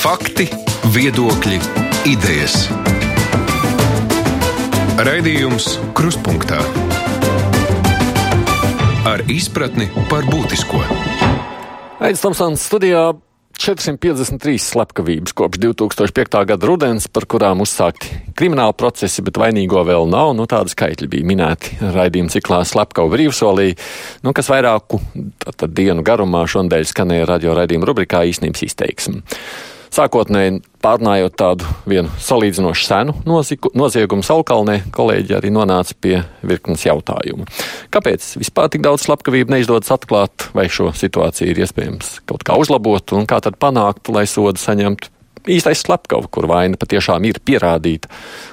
Fakti, viedokļi, idejas. Raidījums Kruspunkta ar izpratni par būtisko. Aizsmeļamies studijā 453 slepkavības kopš 2005. gada rudens, par kurām uzsākti krimināla procesi, bet vainīgo vēl nav. Nu, tādi skaitļi bija minēti raidījuma ciklā Slepkavu brīvsolī, nu, kas vairāku tātad, dienu garumā šonadēļ skanēja radio raidījuma rubrikā īstenības izteiksme. Sākotnēji pārnājot tādu vienu salīdzinoši senu noziku, noziegumu Salkalnē, kolēģi arī nonāca pie virknes jautājumu. Kāpēc vispār tik daudz slepkavību neizdodas atklāt, vai šo situāciju ir iespējams kaut kā uzlabot, un kā tad panākt, lai sodu saņemtu īstais slepkava, kur vaina patiešām ir pierādīta,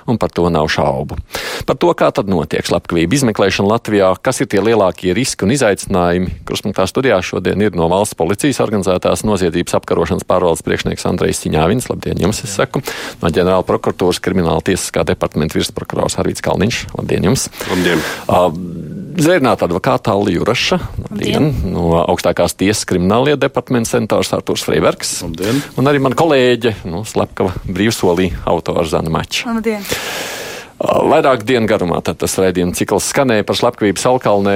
un par to nav šaubu. Par to, kā tad notiek slepkavība izmeklēšana Latvijā, kas ir tie lielākie riski un izaicinājumi, kurspunktā studijā šodien ir no valsts policijas organizētās noziedzības apkarošanas pārvaldes priekšnieks Andrejs Ciņāvins. Labdien, jums es saku. No ģenerāla prokuratūras krimināla tiesiskā departamenta virsprokurors Arvīts Kalniņš. Labdien jums! Labdien! Uh, Zvērnāta advokāta Alli Juraša, labdien, no augstākās tiesas kriminālietu departamenta senators Artūrs Freibergs. Labdien. Un arī mana kolēģe, nu, slepkava brīvsolī autora Zana Mača. Labdien! Vairāk dienu garumā tas raidījuma cikls skanēja par slepkavību Salkalnē.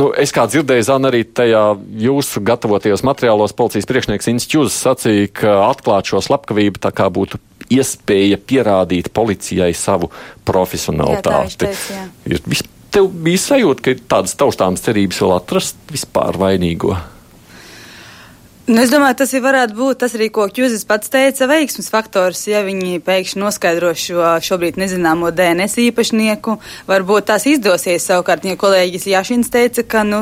Nu, es kā dzirdēju, Zana, arī tajā jūsu gatavotajos materiālos policijas priekšnieks Institūts sacīja, ka atklāt šo slepkavību tā kā būtu iespēja pierādīt policijai savu profesionalitāti. Jā, teica, jā. Ir tev bija sajūta, ka tādas taustāmas cerības vēl atrast vispār vainīgo? Nu, es domāju, tas ir varētu būt tas arī, ko Kjūzis pats teica, veiksmes faktors, ja viņi pēkšņi noskaidro šo šobrīd nezināmo DNS īpašnieku. Varbūt tās izdosies savukārt, ja kolēģis Jašins teica, ka, nu,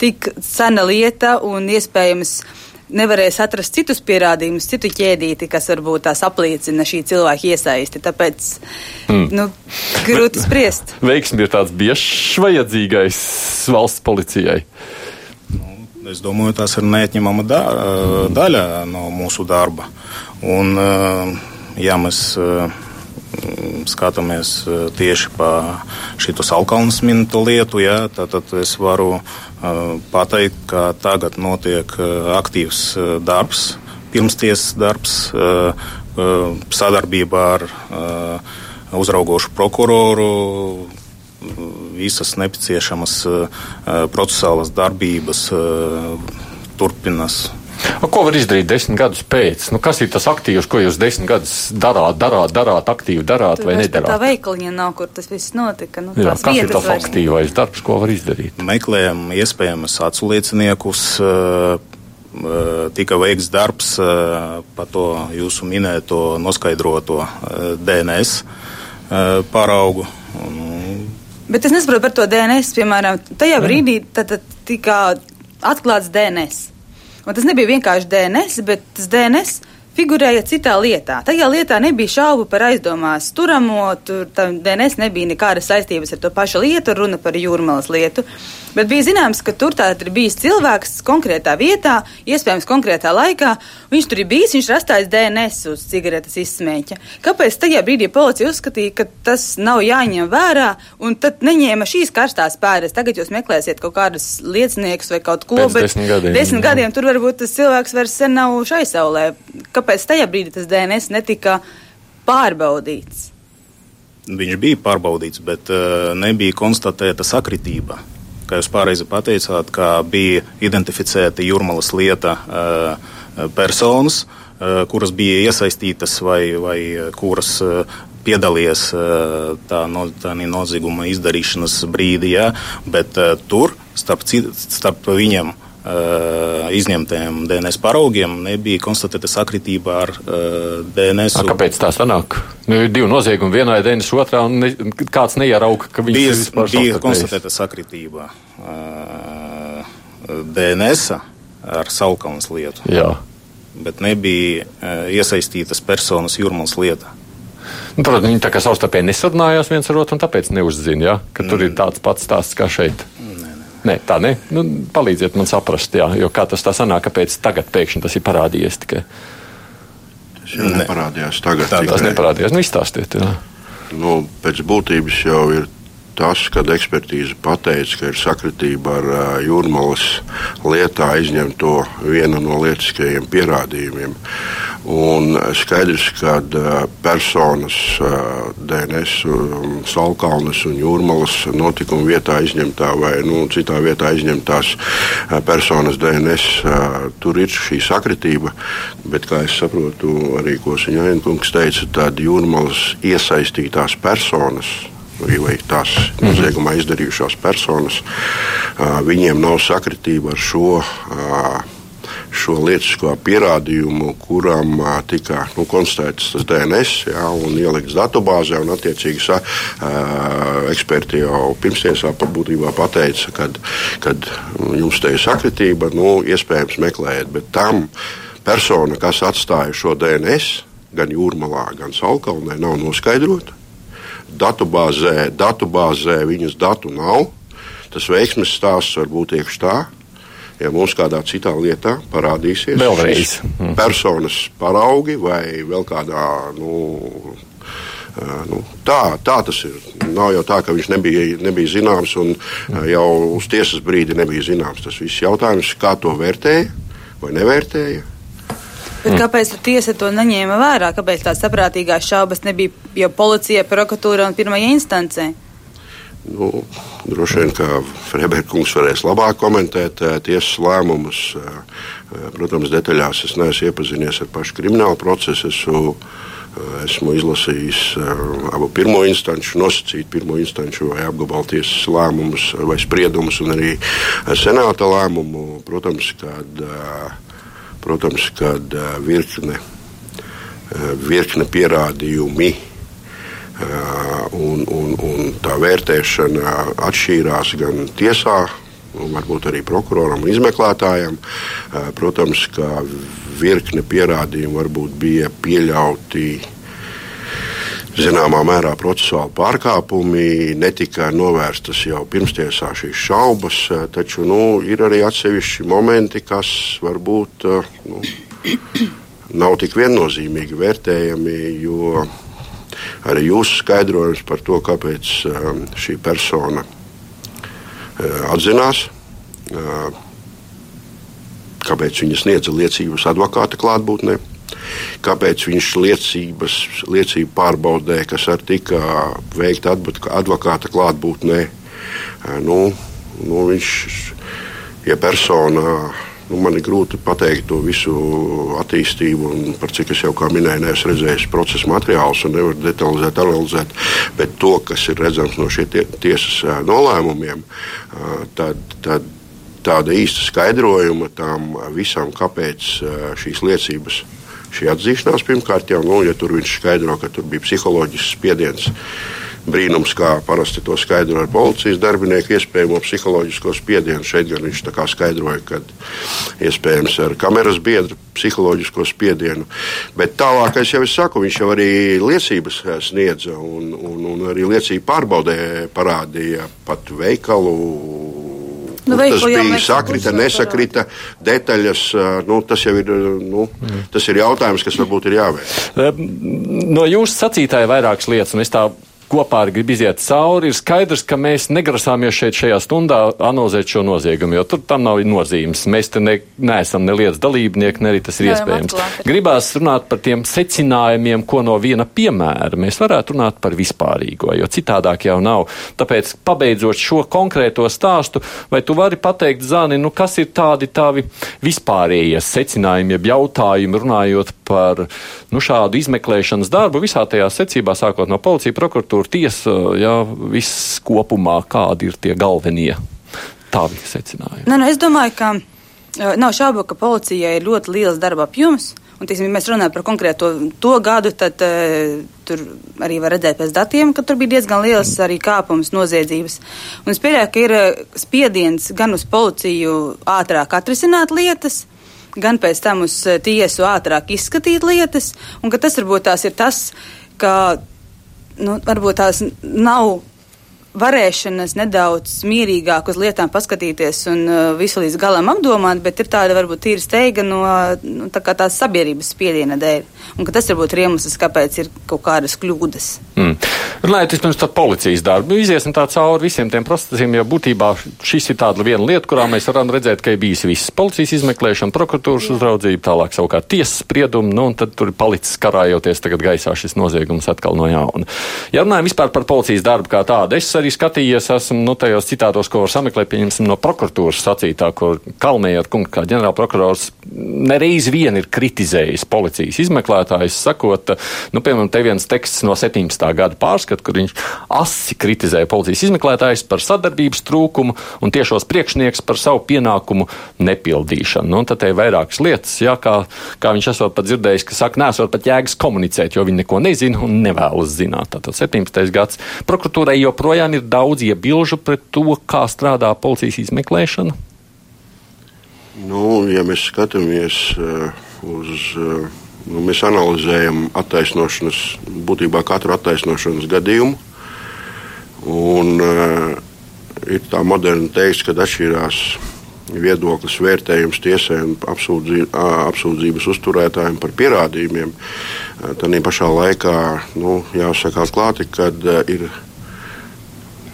tik sena lieta un iespējams nevarēs atrast citus pierādījumus, citu ķēdīti, kas varbūt tās apliecina šī cilvēka iesaisti. Tāpēc, mm. nu, grūti spriest. Veiksmi ir tāds biežs vajadzīgais valsts policijai. Es domāju, tas ir neatņemama da daļa no mūsu darba. Un, ja mēs skatāmies tieši pa šito salkalnas minēto lietu, jā, tad, tad es varu pateikt, ka tagad notiek aktīvs darbs, pirmstiesas darbs, sadarbībā ar uzraugošu prokuroru visas nepieciešamas procesālas darbības turpinās. A, ko var izdarīt desmit gadus pēc? Nu, kas ir tas aktīvs, ko jūs desmit gadus darāt, darāt, darāt, aktīvi darāt Tur vai nedarāt? Tā veikaliņa nav, kur tas viss notika. Nu, Jā, kas ir tas vairs- aktīvais darbs, ko var izdarīt? Meklējam iespējamus aculieciniekus. Tika veikts darbs par to jūsu minēto noskaidroto DNS paraugu. Un, Bet es nesaprotu par to DNS, piemēram, tajā brīdī tad, tad tika atklāts DNS. Un tas nebija vienkārši DNS, bet tas DNS figurēja citā lietā. Tajā lietā nebija šaubu par aizdomās turamo, tur DNS nebija nekādas saistības ar to pašu lietu, runa par jūrmalas lietu. Bet bija zināms, ka tur tātad ir bijis cilvēks konkrētā vietā, iespējams, konkrētā laikā. Viņš tur ir bijis, viņš ir atstājis DNS uz cigaretes izsmēķa. Kāpēc tajā brīdī policija uzskatīja, ka tas nav jāņem vērā un tad neņēma šīs karstās pēdas? Tagad jūs meklēsiet kaut kādus lieciniekus vai kaut ko, Pēc desmit gadiem, desmit gadiem tur varbūt tas cilvēks vairs sen nav šai saulē. Kāpēc tajā brīdī tas DNS netika pārbaudīts? viņš bija pārbaudīts, bet uh, nebija konstatēta sakritība. Kā jūs pareizi pateicāt, ka bija identificēta jūrmalas lieta uh, personas, uh, kuras bija iesaistītas vai, vai uh, kuras uh, piedalījās uh, tā, no, tā nozieguma izdarīšanas brīdī, jā, bet uh, tur starp, starp viņiem uh, izņemtajiem DNS paraugiem nebija konstatēta sakritība ar uh, DNS. A, kāpēc tā sanāk? Nu, ir divi noziegumi, vienā ir DNS, otrā, un ne, kāds neierauga, ka viņi bija, ir vispār bija konstatēta sakritība uh, DNS ar Salkalnas lietu, Jā. bet nebija uh, iesaistītas personas jūrmals lietā. Nu, Protams, viņi tā kā savstarpēji nesarunājās viens ar otru, un tāpēc neuzzina, ja, ka tur ir tāds pats stāsts kā šeit. Nē, tā ne. Nu, palīdziet man saprast, jā, jo kā tas tā sanāk, kāpēc tagad pēkšņi tas ir parādījies tikai. Tas jau neparādījās tagad. Tā- Tas neparādījās. Nu, izstāstiet, jā. Nu, pēc būtības jau ir tas, kad ekspertīze pateica, ka ir sakritība ar uh, jūrmālas lietā izņemto vienu no lietiskajiem pierādījumiem. Un skaidrs, ka personas DNS, Salkalnes un Jūrmalas notikuma vietā izņemtā vai nu, citā vietā izņemtās personas DNS, tur ir šī sakritība. Bet, kā es saprotu, arī ko Siņainkungs teica, tad Jūrmalas iesaistītās personas vai tās noziegumā izdarījušās personas, viņiem nav sakritība ar šo šo lietisko pierādījumu, kuram tika nu, konstatēts tas DNS jā, un ielikts datubāzē. Un, attiecīgi, sa, eksperti jau pirmstiesā būtībā pateica, ka jums te ir sakritība, nu, iespējams meklēt, bet tam persona, kas atstāja šo DNS gan jūrmalā, gan Salkalnē, nav noskaidrota. Datubāzē, datubāzē viņas datu nav. Tas veiksmes stāsts var būt tieši tāds ja mums kādā citā lietā parādīsies Vēlreiz. Mm. personas paraugi vai vēl kādā. Nu, Nu, tā, tā tas ir. Nav jau tā, ka viņš nebija, nebija zināms, un jau uz tiesas brīdi nebija zināms. Tas viss jautājums, kā to vērtēja vai nevērtēja. Bet kāpēc tiesa to neņēma vērā? Kāpēc tādas saprātīgās šaubas nebija jau policija, prokuratūra un pirmajā instancē? Nu, droši vien, ka Freberkungs varēs labāk komentēt uh, tiesas lēmumus. Uh, protams, detaļās es neesmu iepazinies ar pašu kriminālu procesu. Esmu, esmu izlasījis abu pirmo instanču, nosacīt pirmo instanču vai apgabalu tiesas lēmumus vai spriedumus, un arī senāta lēmumu. Protams, kad, protams, kad virkne, virkne pierādījumi un, un, un tā vērtēšana atšķīrās gan tiesā, varbūt arī prokuroram un izmeklētājam. Protams, ka virkne pierādījumu varbūt bija pieļauti. Zināmā mērā procesuāli pārkāpumi netika novērstas jau pirmstiesā šīs šaubas, taču nu, ir arī atsevišķi momenti, kas varbūt nu, nav tik viennozīmīgi vērtējami, jo arī jūsu skaidrojums par to, kāpēc um, šī persona uh, atzinās, uh, kāpēc viņa sniedza liecības advokāta klātbūtnē. Kāpēc viņš liecības, liecību pārbaudē, kas ar tika veikta advokāta klātbūtnē? Uh, nu, nu viņš, ja persona Nu, man ir grūti pateikt to visu attīstību, un par cik es jau kā minēju, neesmu redzējis procesa materiālus un nevaru detalizēt, analizēt. Bet to, kas ir redzams no šiem tie, tiesas nolēmumiem, tad, tad tāda īsta skaidrojuma tam visam, kāpēc šīs liecības šī atzīšanās pirmkārt jau, nu, ja tur viņš skaidro, ka tur bija psiholoģisks spiediens brīnums, kā parasti to skaidro ar policijas darbinieku iespējamo psiholoģisko spiedienu. Šeit gan viņš skaidroja, ka iespējams ar kameras biedru psiholoģisko spiedienu. Bet tālāk, es jau es saku, viņš jau arī liecības sniedza un, un, un arī liecību pārbaudē parādīja pat veikalu Nu, tas bija sakrita, nesakrita, detaļas. Nu, tas jau ir, nu, mm. tas ir jautājums, kas varbūt ir jāvērš. No jūsu sacītāja vairākas lietas, un es tā kopā grib iziet cauri, ir skaidrs, ka mēs negrasāmies šeit šajā stundā analizēt šo noziegumu, jo tur tam nav nozīmes. Mēs te ne, neesam ne lietas dalībnieki, ne arī tas ir Jā, iespējams. Atklāt. Gribās runāt par tiem secinājumiem, ko no viena piemēra mēs varētu runāt par vispārīgo, jo citādāk jau nav. Tāpēc, pabeidzot šo konkrēto stāstu, vai tu vari pateikt, Zani, nu kas ir tādi tavi vispārējie secinājumi, jeb jautājumi, runājot par nu, šādu izmeklēšanas darbu visā tajā secībā, sākot no policija, prokuratūra, prokuratūra, tiesa, jā, viss kopumā, kādi ir tie galvenie tavi secinājumi? Nē, nu, es domāju, ka nav šaubu, ka policijai ir ļoti liels darba apjoms. Un, tīsim, ja mēs runājam par konkrēto to gadu, tad uh, tur arī var redzēt pēc datiem, ka tur bija diezgan liels arī kāpums noziedzības. Un es pieļauju, ka ir spiediens gan uz policiju ātrāk atrisināt lietas, gan pēc tam uz tiesu ātrāk izskatīt lietas, un ka tas varbūt tās ir tas, ka nu, varbūt tās nav varēšanas nedaudz mierīgāk uz lietām paskatīties un uh, visu līdz galam apdomāt, bet ir tāda varbūt tīra steiga no nu, tā tās sabiedrības spiediena dēļ. Un tas varbūt ir iemesls, kāpēc ir kaut kādas kļūdas. Mm. Runājot vispirms par policijas darbu, iziesim tā cauri visiem tiem procesiem, jo būtībā šis ir tāda viena lieta, kurā mēs varam redzēt, ka ir bijis viss policijas izmeklēšana, prokuratūras Jā. uzraudzība, tālāk savukārt tiesas spriedumi, nu un tad tur ir palicis karājoties tagad gaisā šis noziegums atkal no jauna. Ja runājam vispār par policijas darbu kā tādu, es arī skatījies, esmu nu, tajos citātos, ko var sameklēt, pieņemsim, no prokuratūras sacītā, kur Kalmēja ar kungu kā ģenerālprokurors nereiz vien ir kritizējis policijas izmeklētājus, sakot, nu, piemēram, te viens teksts no 17. gada pārskata, kur viņš asi kritizēja policijas izmeklētājus par sadarbības trūkumu un tiešos priekšnieks par savu pienākumu nepildīšanu. Nu, tad te ir vairākas lietas, jā, kā, kā viņš esot pat dzirdējis, ka saka, nesot pat jēgas komunicēt, jo viņi neko nezina un nevēlas zināt. Tātad 17. gads prokuratūrai joprojām joprojām ir daudz iebilžu pret to, kā strādā policijas izmeklēšana? Nu, ja mēs skatāmies uh, uz. Uh, nu, mēs analizējam attaisnošanas, būtībā katru attaisnošanas gadījumu. Un, uh, ir tā moderni teikt, ka atšķirās viedoklis, vērtējums tiesai un apsūdzī, apsūdzības uzturētājiem par pierādījumiem. Tad pašā laikā nu, jāsaka atklāti, ka ir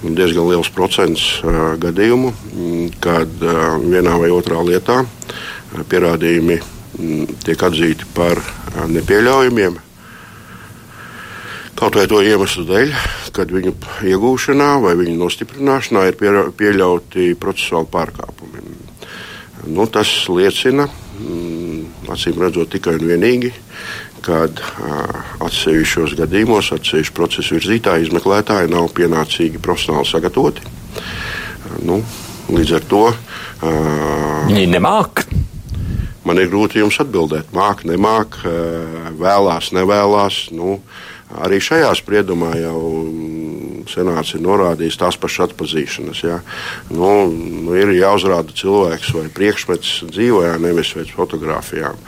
diezgan liels procents gadījumu, kad uh, vienā vai otrā lietā pierādījumi m, tiek atzīti par nepieļaujamiem. Kaut vai to iemeslu dēļ, kad viņu iegūšanā vai viņu nostiprināšanā ir pie, pieļauti procesuāli pārkāpumi. Nu, tas liecina, m, acīm redzot, tikai un vienīgi, kad atsevišķos gadījumos atsevišķu procesu virzītāji, izmeklētāji nav pienācīgi profesionāli sagatavoti. Nu, līdz ar to viņi nemāk. Man ir grūti jums atbildēt, māk, nemāk, vēlās, nevēlās. Nu, arī šajā spriedumā jau senāts ir norādījis tās pašas atpazīšanas. Ja? Nu, nu, ir jāuzrāda cilvēks vai priekšmets dzīvojā, nevis pēc fotografijām.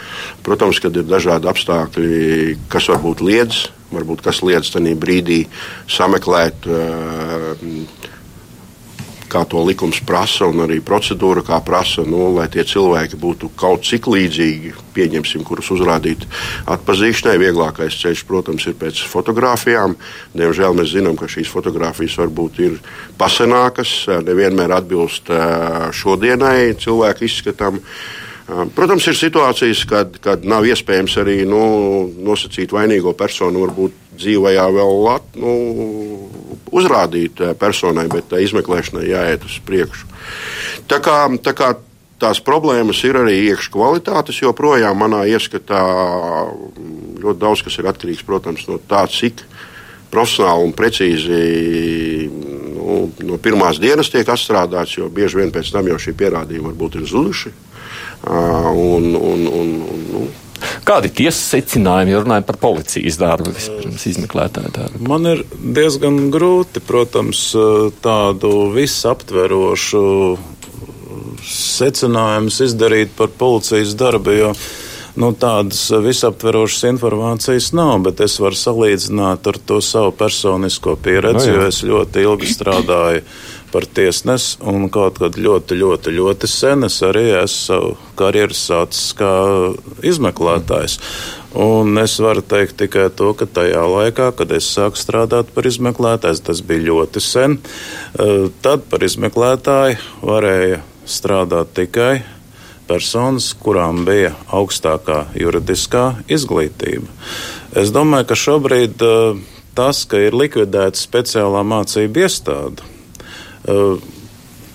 Protams, kad ir dažādi apstākļi, kas varbūt liedz, varbūt kas liedz tajā brīdī sameklēt. Uh, kā to likums prasa, un arī procedūra, kā prasa, nu, lai tie cilvēki būtu kaut cik līdzīgi, pieņemsim, kurus uzrādīt atpazīšanai. Vieglākais ceļš, protams, ir pēc fotografijām. Diemžēl mēs zinām, ka šīs fotogrāfijas varbūt ir pasenākas, nevienmēr atbilst šodienai cilvēku izskatam. Protams, ir situācijas, kad, kad nav iespējams arī nu, nosacīt vainīgo personu, varbūt dzīvajā vēl lat, nu, uzrādīt personai, bet izmeklēšanai jāiet uz priekšu. Tā kā, tā kā tās problēmas ir arī iekšā kvalitātes, joprojām manā ieskatā ļoti daudz kas ir atkarīgs protams, no tā, cik profesionāli un precīzi nu, no pirmās dienas tiek atstrādāts, jo bieži vien pēc tam jau šie pierādījumi varbūt ir zuduši. Un, un, un, un, nu. Kādi ir tiesas secinājumi, ja runājam par policijas darbu, vispirms izmeklētāju darbu? Man ir diezgan grūti, protams, tādu visaptverošu secinājumus izdarīt par policijas darbu, jo nu, tādas visaptverošas informācijas nav, bet es varu salīdzināt ar to savu personisko pieredzi, no, nu jā. jo es ļoti ilgi strādāju par tiesnesi, un kaut kad ļoti, ļoti, ļoti sen es arī esmu savu karjeru sācis kā izmeklētājs. Un es varu teikt tikai to, ka tajā laikā, kad es sāku strādāt par izmeklētāju, tas bija ļoti sen, eh, tad par izmeklētāju varēja strādāt tikai personas, kurām bija augstākā juridiskā izglītība. Es domāju, ka šobrīd eh, tas, ka ir likvidēta speciālā mācība iestāde,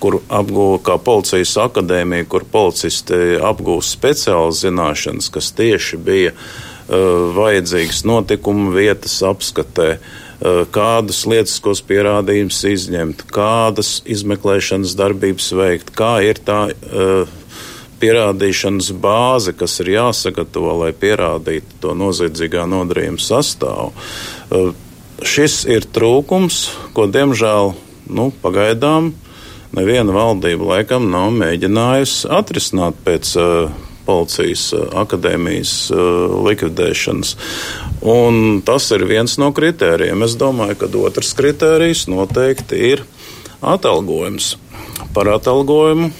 kur apgūta kā policijas akadēmija, kur policisti apgūst speciālas zināšanas, kas tieši bija uh, vajadzīgas notikumu vietas apskatē, uh, kādus lietiskos pierādījumus izņemt, kādas izmeklēšanas darbības veikt, kā ir tā uh, pierādīšanas bāze, kas ir jāsagatavo, lai pierādītu to noziedzīgā nodarījuma sastāvu. Šis ir trūkums, ko diemžēl nu, pagaidām neviena valdība laikam nav mēģinājusi atrisināt pēc uh, policijas akadēmijas likvidēšanas. Un tas ir viens no kritērijiem. Es domāju, ka otrs kritērijs noteikti ir atalgojums. Par atalgojumu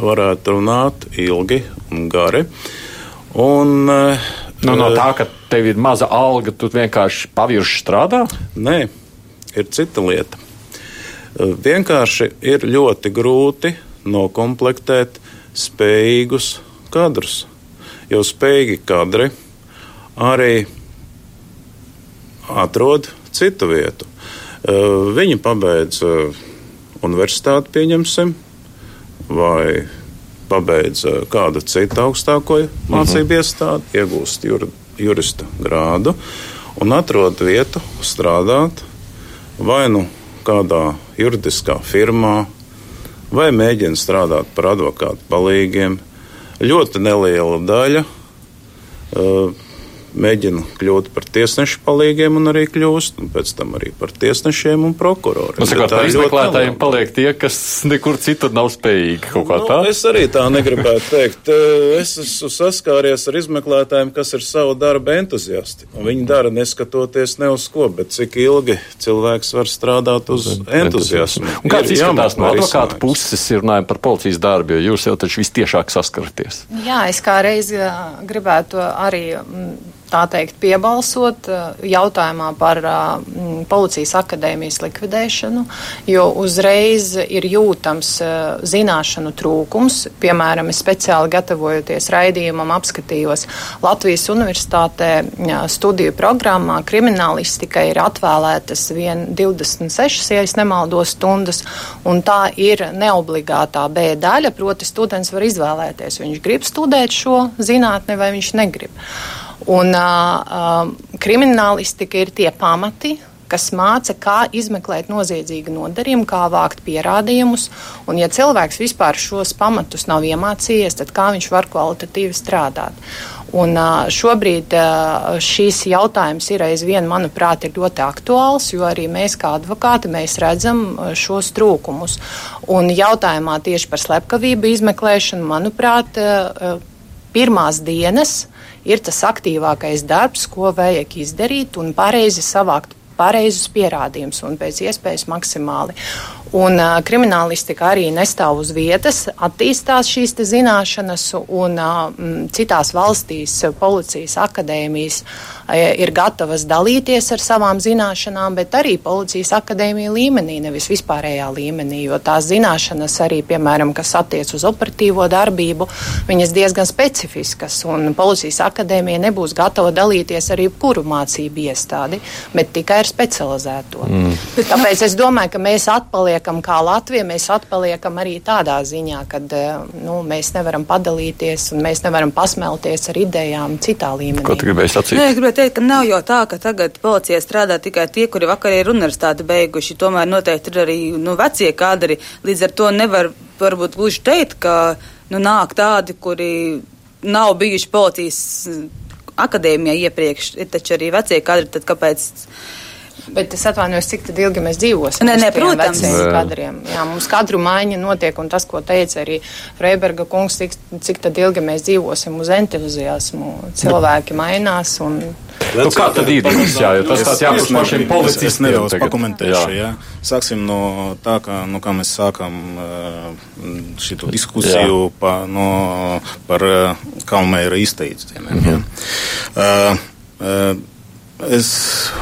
varētu runāt ilgi un gari. Un, nu, no tā, ka tev ir maza alga, tu vienkārši pavirši strādā? Nē, ir cita lieta. Vienkārši ir ļoti grūti nokomplektēt spējīgus kadrus. Jo spējīgi kadri arī atrod citu vietu. Viņi pabeidz universitāti, pieņemsim, vai pabeidz kādu citu augstāko mācību mhm. iestādi, iegūst jur, jurista grādu un atrod vietu strādāt vai nu kādā juridiskā firmā, vai mēģina strādāt par advokātu palīgiem. Ļoti neliela daļa uh, mēģina kļūt par tiesnešu palīgiem un arī kļūst, un pēc tam arī par tiesnešiem un prokuroriem. Nu, sakot, par izmeklētājiem paliek tie, kas nekur citur nav spējīgi kaut kā nu, tā. Es arī tā negribētu teikt. Es esmu saskāries ar izmeklētājiem, kas ir savu darbu entuziasti. Un viņi dara neskatoties ne uz ko, bet cik ilgi cilvēks var strādāt uz entuziasmu. Un kāds ir izskatās no advokāta puses, ir runājumi par policijas darbu, jo jūs jau taču vistiešāk saskaraties? Jā, es kā reiz gribētu arī tā teikt, piebalsot eh, jautājumā par uh, policijas akadēmijas likvidēšanu, jo uzreiz ir jūtams uh, zināšanu trūkums. Piemēram, es speciāli gatavojoties raidījumam apskatījos Latvijas universitātē studiju programmā kriminālistika ir atvēlētas vien 26, ja es nemaldos, stundas, un tā ir neobligātā B daļa, proti students var izvēlēties, viņš grib studēt šo zinātni vai viņš negrib. Un uh, kriminālistika ir tie pamati, kas māca, kā izmeklēt noziedzīgu nodarījumu, kā vākt pierādījumus. Un, ja cilvēks vispār šos pamatus nav iemācījies, tad kā viņš var kvalitatīvi strādāt? Un šobrīd šīs jautājums ir aizvien, manuprāt, ir ļoti aktuāls, jo arī mēs kā advokāti mēs redzam šos trūkumus. Un jautājumā tieši par slepkavību izmeklēšanu, manuprāt, pirmās dienas ir tas aktīvākais darbs, ko vajag izdarīt un pareizi savākt pareizus pierādījumus un pēc iespējas maksimāli. Un uh, kriminālistika arī nestāv uz vietas, attīstās šīs zināšanas, un uh, citās valstīs policijas akadēmijas uh, ir gatavas dalīties ar savām zināšanām, bet arī policijas akadēmija līmenī, nevis vispārējā līmenī, jo tās zināšanas arī, piemēram, kas attiec uz operatīvo darbību, viņas diezgan specifiskas, un policijas akadēmija nebūs gatava dalīties ar jebkuru mācību iestādi, bet tikai ar specializēto. Mm. Tāpēc es domāju, ka mēs atpaliekam atpaliekam kā Latvija, mēs atpaliekam arī tādā ziņā, ka eh, nu, mēs nevaram padalīties un mēs nevaram pasmelties ar idejām citā līmenī. Ko tu gribēji sacīt? Nē, es gribēju teikt, ka nav jau tā, ka tagad policijā strādā tikai tie, kuri vakar ir universitāti beiguši. Tomēr noteikti ir arī nu, vecie kadri. Līdz ar to nevar varbūt gluži teikt, ka nu, nāk tādi, kuri nav bijuši policijas akadēmijā iepriekš. Ir taču arī vecie kadri, tad kāpēc? Bet es atvainojos, cik ilgi mēs dzīvosim. Nē, nē, protams. Kadriem. Jā, mums kadru maiņa notiek, un tas, ko teica arī Freiberga kungs, cik, cik tad ilgi mēs dzīvosim uz entuziasmu. Cilvēki mainās. Un... Nu, kā tad ir? Jā, jo tas tāds jābūt pašiem policistiem. Nedaudz pakomentēšu, jā. Sāksim no tā, kā, no kā mēs sākam šito diskusiju pa, no, par Kalmēra izteicējumiem. Mm -hmm. uh, uh, Es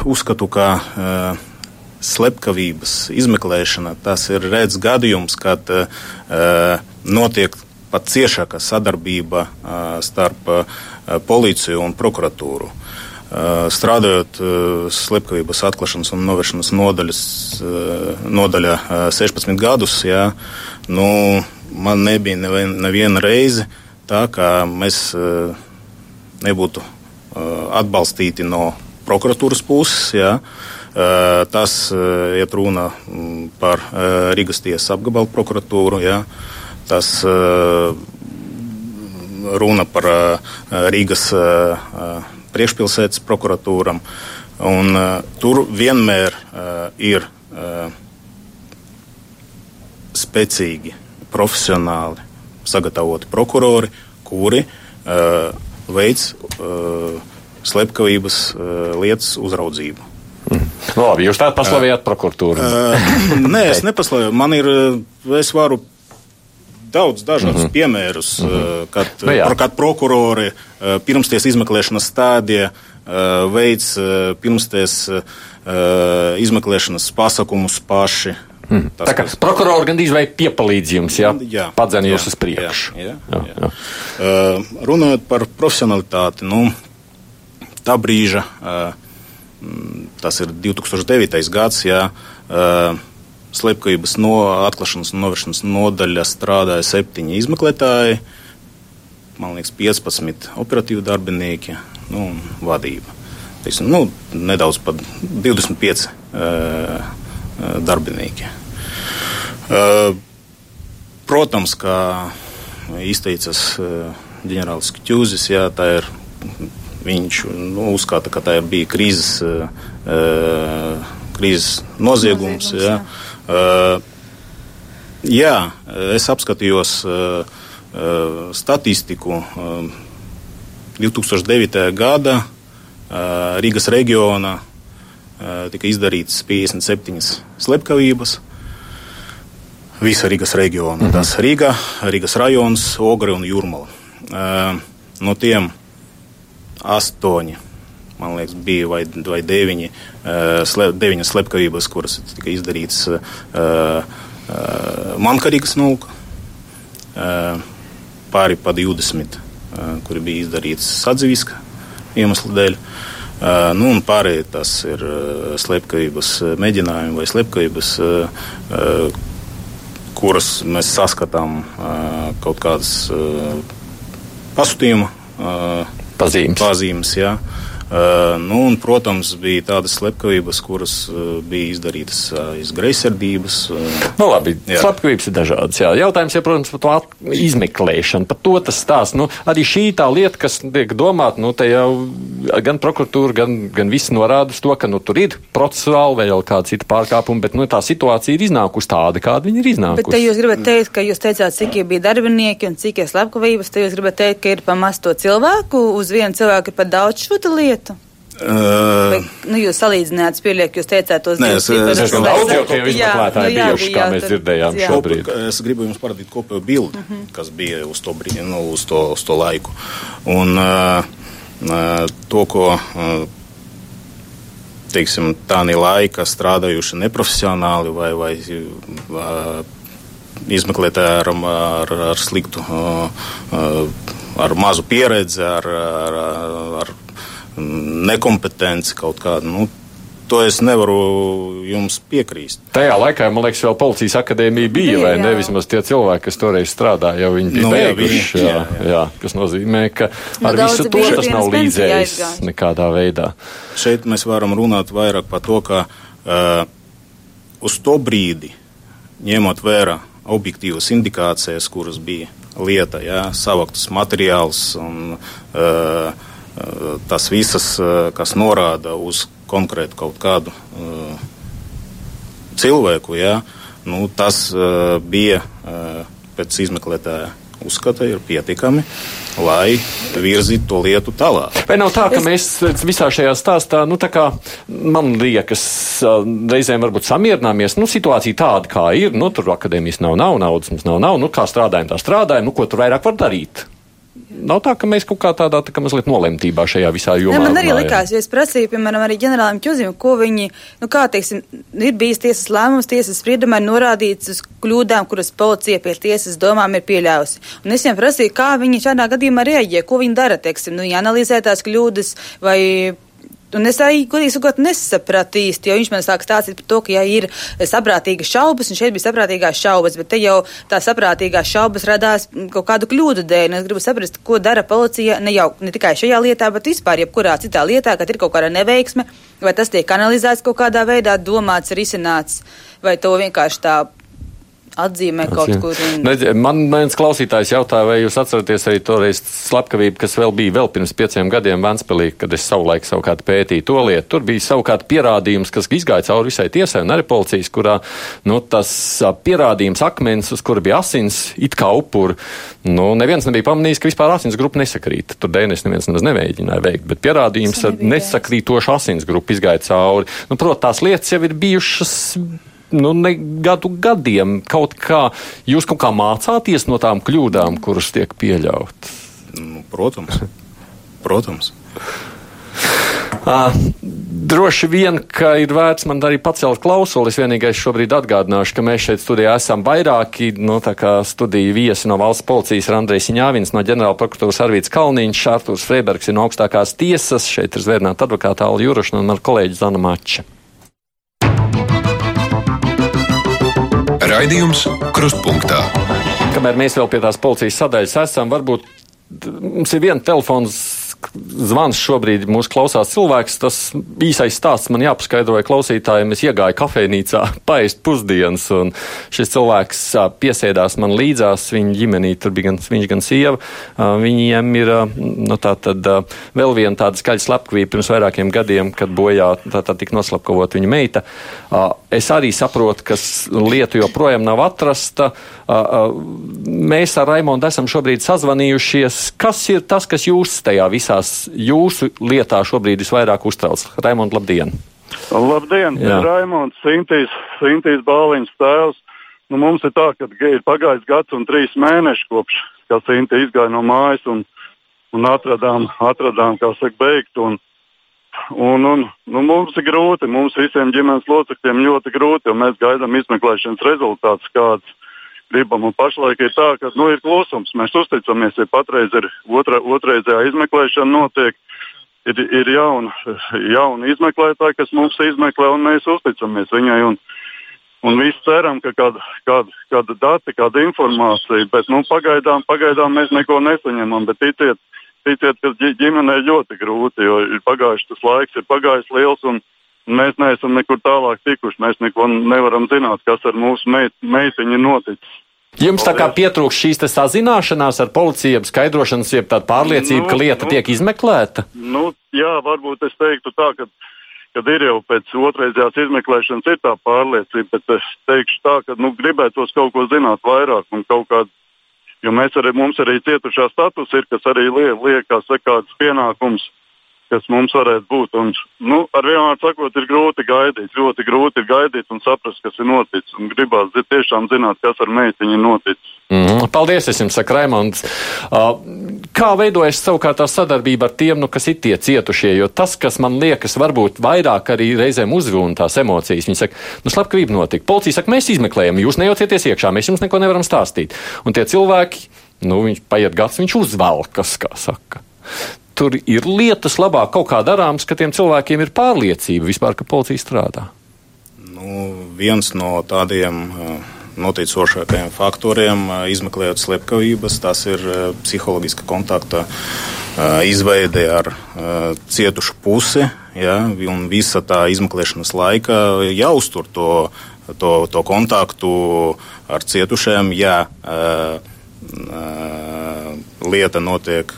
uzskatu, ka uh, slepkavības izmeklēšana tas ir redzams gadījums, kad uh, notiek pat ciešāka sadarbība uh, starp uh, policiju un prokuratūru. Uh, strādājot uh, slepkavības atklāšanas un novēršanas nodaļas, uh, nodaļā 16 gadus, jā, nu, man nebija nevien, neviena reize tā, ka mēs nebūtu atbalstīti no prokuratūras puses. Jā. Tas iet runa par Rīgas tiesas apgabalu prokuratūru. Jā. Tas runa par Rīgas priekšpilsētas prokuratūram. Un, tur vienmēr ir spēcīgi, profesionāli sagatavoti prokurori kuri uh, veids uh, slepkavības uh, lietas uzraudzību. Mm. Nu, labi, jūs tādu paslavējāt uh, prokuratūru? Uh, nē, es nepaslavēju. Man ir, es varu daudz dažādus mm -hmm. piemērus, mm -hmm. kad, nu, jā. kad prokurori pirmsties izmeklēšanas stādija veids pirmsties izmeklēšanas pasākumus paši. Mm. Tas, Tā kā kas... prokurori gandrīz vai piepalīdz jums, jā padzen jūs uz priekšu. Jā, jā, jā. Jā. Uh, runājot par profesionalitāti, nu, tā brīža, uh, tas ir 2009. gads, jā, uh, slepkavības no atklāšanas un novēršanas nodaļa strādāja septiņi izmeklētāji, man liekas, 15 operatīvi darbinieki nu, un vadība. Teiksim, nu, nedaudz pat 25 uh, darbinieki. Uh, protams, kā izteicas uh, ģenerālis Kļūzis, jā, tā ir, viņš nu, uzskata, ka tā bija krīzes, uh, krīzes noziegums. noziegums jā. Jā. Uh, jā, es apskatījos uh, uh, statistiku. 2009. gada Rīgas reģionā tika izdarītas 57 slepkavības. Visa Rīgas reģiona. Mhm. Tas Rīga, Rīgas rajons, Ogre un Jurmala. No tiem astoņi man liekas, bija vai, vai deviņi, uh, slep, deviņas slepkavības, kuras tika izdarītas uh, uh, mankarīgas nulka, uh, pāri pa 20, uh, kuri bija izdarītas sadzīviska iemesla dēļ. Uh, nu, un pārējie tas ir uh, slepkavības mēģinājumi vai slepkavības, uh, uh, kuras mēs saskatām uh, kaut kādas uh, pasūtījuma uh, pazīmes. pazīmes jā. Uh, nu, un, protams, bija tādas slepkavības, kuras uh, bija izdarītas uh, iz greizsirdības. Uh, nu, labi, jā. slepkavības ir dažādas. Jā. Jautājums ir, protams, par to izmeklēšanu. Par to tas stāsts. Nu, arī šī tā lieta, kas tiek domāta, nu, te jau gan prokuratūra, gan, gan visi norāda uz to, ka nu, tur ir procesuāli vai vēl kāda cita pārkāpuma, bet nu, tā situācija ir iznākusi tāda, kāda viņa ir iznākusi. Bet te jūs gribat teikt, ka jūs teicāt, cik ir bija darbinieki un cik ir slepkavības, te jūs gribat teikt, ka ir pamaz to cilvēku, uz vienu cilvēku ir pat daudz šo lietu lietu? Uh, Vai, nu, jūs salīdzinājāt, spēļiek, jūs teicāt tos divus. Es esmu daudz jau tie izmeklētāji nu, bijuši, kā mēs dzirdējām jā. šobrīd. Es gribu jums parādīt kopējo bildi, uh mhm. -huh. kas bija uz to, brīdi, nu, uz to, uz to laiku. Un uh, uh, to, ko. Uh, teiksim, tādā laika strādājuši neprofesionāli vai, vai uh, izmeklētāji ar, ar, ar sliktu, uh, uh, ar mazu pieredzi, ar, ar, ar nekompetenci kaut kādu. Nu, To es nevaru jums piekrīst. Tajā laikā, man liekas, vēl policijas akadēmija bija, vai ne? Vismaz tie cilvēki, kas toreiz strādāja, jau viņi bija nu, beiguši. Jā, jā, jā. jā, kas nozīmē, ka nu, ar visu to tas nav līdzējis nekādā veidā. Šeit mēs varam runāt vairāk par to, ka uh, uz to brīdi, ņemot vērā objektīvas indikācijas, kuras bija lieta, jā, savaktas materiāls un uh, tas visas, kas norāda uz konkrētu kaut kādu cilvēku, jā, nu, tas bija pēc izmeklētāja uzskata ir pietiekami, lai virzītu to lietu tālāk. Vai nav tā, ka es... mēs visā šajā stāstā, nu, tā kā man liekas, reizēm varbūt samierināmies, nu, situācija tāda, kā ir, nu, tur akadēmijas nav, nav naudas, mums nav, nav, nu, kā strādājam, tā strādājam, nu, ko tur vairāk var darīt? Nav tā, ka mēs kaut kā tādā tā kā mazliet nolemtībā šajā visā jomā. Ne, man arī runājam. likās, jo es prasīju, piemēram, arī ģenerālim Čuzim, ko viņi, nu kā teiksim, ir bijis tiesas lēmums, tiesas spriedumā ir norādīts uz kļūdām, kuras policija pie tiesas domām ir pieļāvusi. Un es viņiem prasīju, kā viņi šādā gadījumā reaģē, ko viņi dara, teiksim, nu, ja analizē tās kļūdas vai Un es arī, godīgi sakot, nesapratu īsti, jo viņš man sāk stāstīt par to, ka, ja ir saprātīgas šaubas, un šeit bija saprātīgās šaubas, bet te jau tā saprātīgās šaubas radās kaut kādu kļūdu dēļ. Es gribu saprast, ko dara policija ne jau ne tikai šajā lietā, bet vispār jebkurā citā lietā, kad ir kaut kāda neveiksme, vai tas tiek analizēts kaut kādā veidā, domāts, risināts, vai to vienkārši tā atzīmē kaut Atzīmē. kur. Un... Ne, man viens klausītājs jautāja, vai jūs atceraties arī toreiz slepkavību, kas vēl bija vēl pirms pieciem gadiem Vanspēlī, kad es savulaik savukārt pētīju to lietu. Tur bija savukārt pierādījums, kas izgāja cauri visai tiesai un arī policijas, kurā nu, tas pierādījums akmens, uz kura bija asins, it kā upuri. Nu, neviens nebija pamanījis, ka vispār asins grupa nesakrīt. Tur DNS neviens nemaz nemēģināja veikt, bet pierādījums ar nesakrītošu asins grupu izgāja cauri. Nu, protams, tās lietas jau ir bijušas nu, ne gadu gadiem kaut kā, jūs kaut kā mācāties no tām kļūdām, kuras tiek pieļautas? Nu, protams. protams. Uh, droši vien, ka ir vērts man arī pacelt klausuli. Es vienīgais šobrīd atgādināšu, ka mēs šeit studijā esam vairāki, nu, tā kā studiju viesi no valsts policijas ir Andrejs Jāvins, no ģenerāla prokuratūras Arvīts Kalniņš, Artūrs Freibergs ir no augstākās tiesas, šeit ir zvērnāta advokāta Alja Jurošana un ar kolēģi Zana Mača. Raidījums Krustpunktā. Kamēr mēs vēl pie tās policijas sadaļas esam, varbūt mums ir viena telefons zvans šobrīd mūsu klausās cilvēks. Tas īsais stāsts man jāpaskaidro klausītājiem. Es iegāju kafejnīcā paēst pusdienas, un šis cilvēks piesēdās man līdzās. Viņa ģimenī tur bija gan viņš, gan sieva. Viņiem ir nu, tā tad vēl viena tāda skaļa slepkavība pirms vairākiem gadiem, kad bojā tā tad tika noslapkavot viņa meita. Es arī saprotu, ka lieta joprojām nav atrasta. Mēs ar Raimondu esam šobrīd sazvanījušies. Kas ir tas, kas jūs tajā visās jūsu lietā šobrīd visvairāk uztrauc? Raimond, labdien! Labdien! Raimonds, Sintīs, Sintīs Bāliņas tēvs. Nu, mums ir tā, ka ir pagājis gads un trīs mēneši kopš, kā Sinti izgāja no mājas un, un atradām, atradām, kā saka, beigt. Un, un, un, nu, mums ir grūti, mums visiem ģimenes locekļiem ļoti grūti, jo mēs gaidām izmeklēšanas rezultātus, kāds gribam. Un pašlaik ir tā, ka nu, ir klusums. Mēs uzticamies, ja patreiz ir otra, otrreizējā izmeklēšana notiek. Ir, ir jauna, jauna izmeklētāja, kas mums izmeklē, un mēs uzticamies viņai. Un, un visi ceram, ka kāda, kāda, kāda data, kāda informācija, bet nu, pagaidām, pagaidām mēs neko nesaņemam. Bet ticiet, ticiet ka ģimenei ļoti grūti, jo ir pagājis tas laiks, ir pagājis liels. Un, Mēs neesam nekur tālāk tikuši. Mēs neko nevaram zināt, kas ar mūsu meit, meitiņu noticis. Jums tā kā pietrūkst šīs sazināšanās ar policiju, skaidrošanas, jeb tāda pārliecība, nu, ka lieta nu, tiek izmeklēta? Nu, jā, varbūt es teiktu tā, ka, kad ir jau pēc otrreizējās izmeklēšanas ir tā pārliecība, bet es teikšu tā, ka nu, gribētos kaut ko zināt vairāk un kaut kādu, jo mēs arī, mums arī cietušā status ir, kas arī liek, liek kā sakāds pienākums kas mums varētu būt. Un, nu, ar vienu vārdu sakot, ir grūti gaidīt. Ļoti grūti ir gaidīt un saprast, kas ir noticis. Un gribās tiešām zināt, kas ar meitiņu ir noticis. Mm, paldies, es jums saku, Raimonds. Uh, kā veidojas savukārt tā sadarbība ar tiem, nu, kas ir tie cietušie? Jo tas, kas man liekas, varbūt vairāk arī reizēm uzrūna tās emocijas. Viņi saka, nu, slepkavība notika. Policija saka, mēs izmeklējam, jūs nejaucieties iekšā, mēs jums neko nevaram stāstīt. Un tie cilvēki, nu, viņš paiet gads, viņš uzvelkas, kā saka tur ir lietas labāk kaut kā darāms, ka tiem cilvēkiem ir pārliecība vispār, ka policija strādā? Nu, viens no tādiem uh, noticošākajiem faktoriem, uh, izmeklējot slepkavības, tas ir uh, psiholoģiska kontakta izveide ar cietušu pusi. Ja, un visa tā izmeklēšanas laika jāuztur to, to, to kontaktu ar cietušiem. Ja, lieta notiek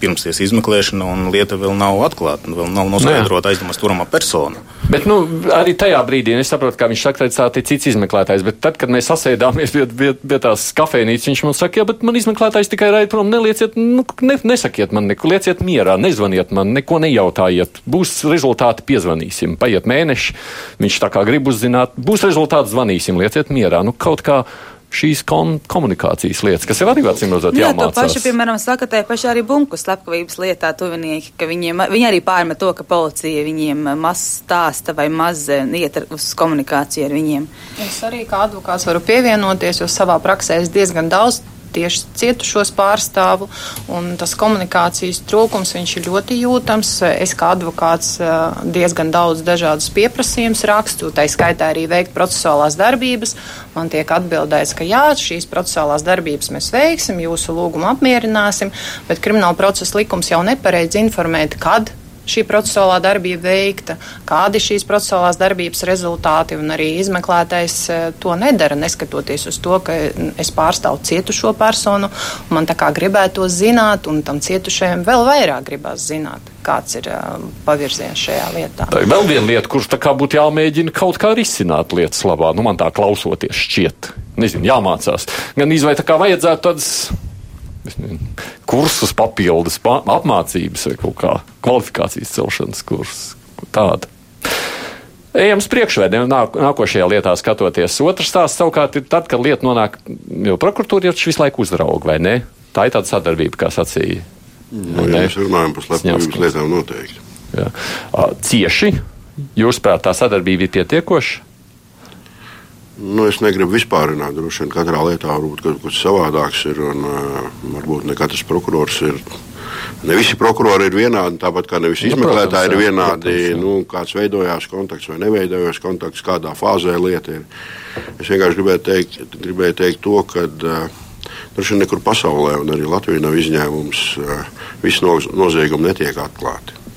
pirmsties izmeklēšana, un lieta vēl nav atklāta, vēl nav noskaidrota aizdomās turamā persona. Bet nu, arī tajā brīdī, es saprotu, kā viņš saka, tā ir cits izmeklētājs, bet tad, kad mēs sasēdāmies pie, pie, pie tās kafejnīcas, viņš man saka, jā, bet man izmeklētājs tikai raida prom, nelieciet, nu, ne, nesakiet man neko, lieciet mierā, nezvaniet man, neko nejautājiet, būs rezultāti, piezvanīsim, paiet mēneši, viņš tā kā grib uzzināt, būs rezultāti, zvanīsim, lieciet mierā, nu kaut kā šīs kom komunikācijas lietas, kas jau arī acīm redzot nu jāmācās. Jā, to pašu, piemēram, saka tai paši arī bunku slepkavības lietā tuvinieki, ka viņiem, viņi arī pārmet to, ka policija viņiem maz stāsta vai maz eh, iet uz komunikāciju ar viņiem. Es arī kā advokāts varu pievienoties, jo savā praksē es diezgan daudz tieši cietušos pārstāvu, un tas komunikācijas trūkums ir ļoti jūtams. Es kā advokāts diezgan daudz dažādus pieprasījumus rakstu, tā skaitā arī veikt procesuālās darbības. Man tiek atbildēts, ka jā, šīs procesuālās darbības mēs veiksim, jūsu lūgumu apmierināsim, bet krimināla procesa likums jau neparedz informēt, kad šī procesuālā darbība veikta, kādi šīs procesuālās darbības rezultāti, un arī izmeklētais to nedara, neskatoties uz to, ka es pārstāvu cietušo personu, man tā kā gribētu zināt, un tam cietušajam vēl vairāk gribās zināt kāds ir uh, pavirziens šajā lietā. Tā ir vēl viena lieta, kurš būtu jāmēģina kaut kā risināt lietas labā. Nu, man tā klausoties šķiet, nezinu, jāmācās. Gan izvai tā kā vajadzētu tādas kursus papildus apmācības vai kaut kā kvalifikācijas celšanas kursus. Tāda. Ejam uz priekšu, vai nāk, nākošajā lietā skatoties. Otrs stāsts savukārt ir tad, kad lieta nonāk, jo prokuratūra jau visu laiku uzrauga, vai ne? Tā ir tāda sadarbība, kā sacīja. Nu, ja mēs runājam par slepkavības lietām noteikti. Jā. Cieši, jūsuprāt, tā sadarbība ir pietiekoša? Nu, es negribu vispārināt. Droši vien katrā lietā varbūt kaut kas savādāks ir. Un, uh, varbūt ne katrs prokurors ir. Ne visi prokurori ir vienādi, tāpat kā ne visi nu, izmeklētāji ir vienādi. Protams, jā. nu, kāds veidojās kontakts vai neveidojās kontakts, kādā fāzē lieta ir. Es vienkārši gribēju teikt, gribēju teikt to, ka uh, droši vien nekur pasaulē, un arī Latvija nav izņēmums, uh, visi noziegumi netiek atklāti.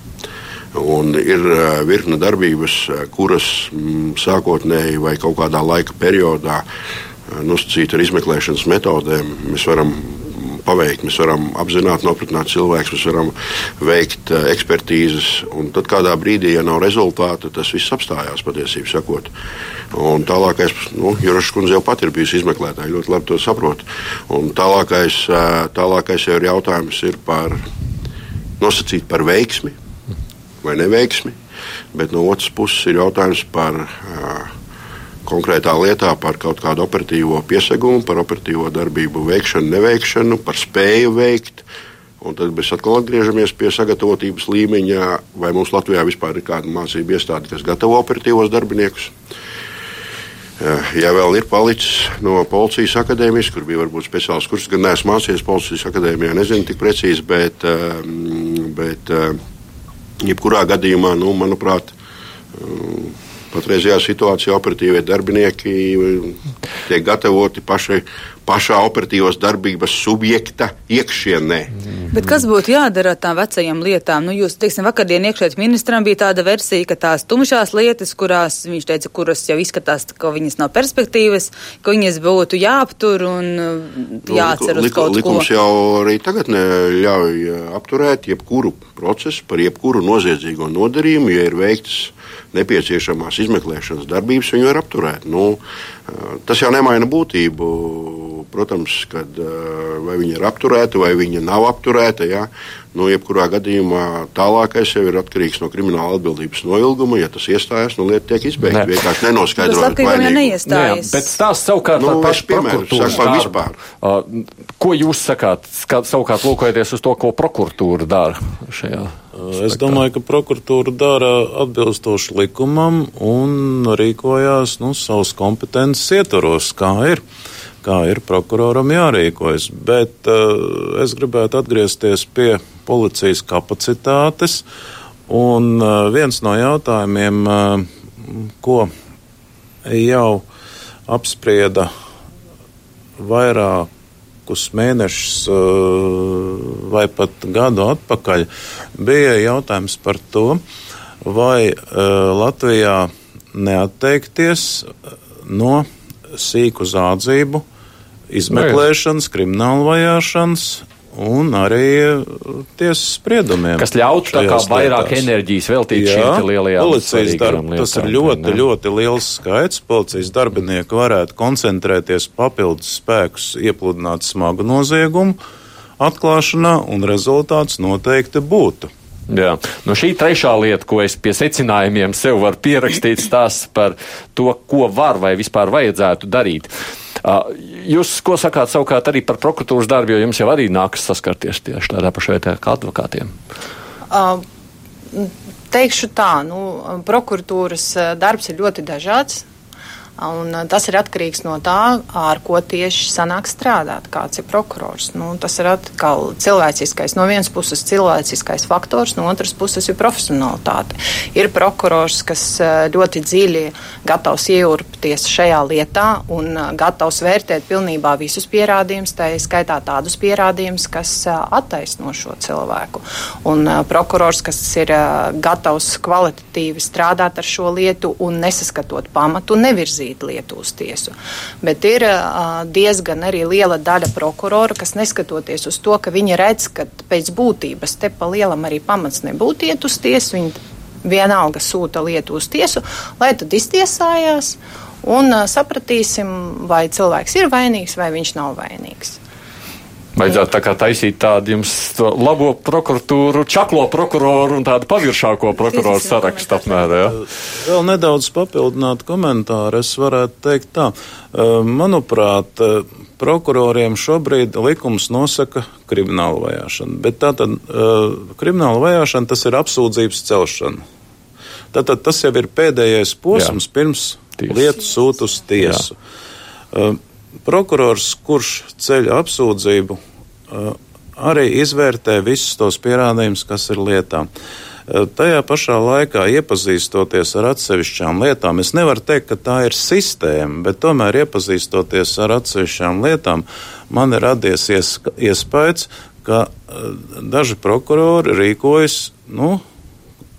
Un ir virkne darbības, kuras mm, sākotnēji vai kaut kādā laika periodā uh, nosacīt ar izmeklēšanas metodēm mēs varam paveikt. Mēs varam apzināti nopratnāt cilvēkus, mēs varam veikt uh, ekspertīzes. Tad kādā brīdī, ja nav rezultātu, tas viss apstājās patiesībā sakot. Un tālākais, nu, Jurašs kundze jau pat ir bijusi izmeklētāja, ļoti labi to saprot. Un tālākais, uh, tālākais jau ir jautājums ir par nosacīt par veiksmi vai neveiksmi. Bet no otras puses ir jautājums par uh, konkrētā lietā, par kaut kādu operatīvo piesegumu, par operatīvo darbību veikšanu, neveikšanu, par spēju veikt. Un tad mēs atkal atgriežamies pie sagatavotības līmeņa, vai mums Latvijā vispār ir kāda mācība iestāde, kas gatavo operatīvos darbiniekus. Ja vēl ir palicis no policijas akadēmijas, kur bija varbūt speciāls kurs, gan neesmu mācījies policijas akadēmijā, nezinu tik precīzi, bet, bet Jebkurā gadījumā, nu, manuprāt, patreizajā situācijā operatīvie darbinieki tiek gatavoti paši pašā operatīvās darbības subjekta iekšienē. Bet kas būtu jādara ar tām vecajām lietām? Nu, jūs, teiksim, vakardien iekšējais ministram bija tāda versija, ka tās tumšās lietas, kurās viņš teica, kuras jau izskatās, ka viņas nav perspektīvas, ka viņas būtu jāaptur un uh, jāatcer uz kaut ko. Likums jau arī tagad ļauj uh, apturēt jebkuru procesu par jebkuru noziedzīgo nodarījumu, ja ir veikts nepieciešamās izmeklēšanas darbības, viņu var apturēt. Nu, tas jau nemaina būtību protams, kad vai viņa ir apturēta vai viņa nav apturēta. Ja? Nu, jebkurā gadījumā tālākais jau ir atkarīgs no krimināla atbildības noilguma. Ja tas iestājas, nu lieta tiek izbeigta. Ne. Vienkārši nenoskaidrojot, kas ir neiestājies. Bet tās savukārt nu, par pašu prokuratūru vispār. Uh, ko jūs sakāt, savukārt lūkojoties uz to, ko prokuratūra dara šajā? Es domāju, ka prokuratūra dara atbilstoši likumam un rīkojās nu, savas kompetences ietvaros, kā ir. Uh, kā ir prokuroram jārīkojas. Bet uh, es gribētu atgriezties pie policijas kapacitātes. Un uh, viens no jautājumiem, uh, ko jau apsprieda vairākus mēnešus vai pat gadu atpakaļ, bija jautājums par to, vai Latvijā neatteikties no sīku zādzību izmeklēšanas, krimināla vajāšanas un arī uh, tiesas spriedumiem. Kas ļautu tā kā vairāk lietās. enerģijas veltīt šīm lielajām policijas darbiem. Tas ir ļoti, ne? ļoti liels skaits. Policijas darbinieki varētu koncentrēties papildus spēkus, iepludināt smagu noziegumu atklāšanā, un rezultāts noteikti būtu. Jā. Nu, šī trešā lieta, ko es pie secinājumiem sev varu pierakstīt, stāsta par to, ko var vai vispār vajadzētu darīt. Jūs ko sakāt savukārt arī par prokuratūras darbu, jo jums jau arī nākas saskarties tieši tādā pašā vietā kā advokātiem? Uh, teikšu tā, nu, prokuratūras darbs ir ļoti dažāds. Un tas ir atkarīgs no tā, ar ko tieši sanāk strādāt, kāds ir prokurors. Nu, tas ir atkal cilvēciskais, no vienas puses cilvēciskais faktors, no otras puses ir profesionalitāte. Ir prokurors, kas ļoti dziļi gatavs ieurpties šajā lietā un gatavs vērtēt pilnībā visus pierādījumus, tā skaitā tādus pierādījumus, kas attaisno šo cilvēku. Un prokurors, kas ir gatavs kvalitatīvi strādāt ar šo lietu un nesaskatot pamatu, nevirzīt virzīt lietu uz tiesu. Bet ir diezgan arī liela daļa prokuroru, kas neskatoties uz to, ka viņi redz, ka pēc būtības te pa lielam arī pamats nebūtu iet uz tiesu, viņi vienalga sūta lietu uz tiesu, lai tad iztiesājās un sapratīsim, vai cilvēks ir vainīgs vai viņš nav vainīgs. Vajadzētu tā kā taisīt tādu jums labo prokuratūru, čaklo prokuroru un tādu paviršāko prokuroru sarakstu apmērā. Ja? Vēl nedaudz papildināt komentāru. Es varētu teikt tā. Manuprāt, prokuroriem šobrīd likums nosaka kriminālu vajāšanu, bet tātad krimināla vajāšana tas ir apsūdzības celšana. Tātad tas jau ir pēdējais posms Jā. pirms Ties. lietu sūt uz tiesu. Jā prokurors, kurš ceļ apsūdzību, eh, arī izvērtē visus tos pierādījumus, kas ir lietā. Eh, tajā pašā laikā iepazīstoties ar atsevišķām lietām, es nevaru teikt, ka tā ir sistēma, bet tomēr iepazīstoties ar atsevišķām lietām, man ir radies ies, iespējas, ka eh, daži prokurori rīkojas, nu,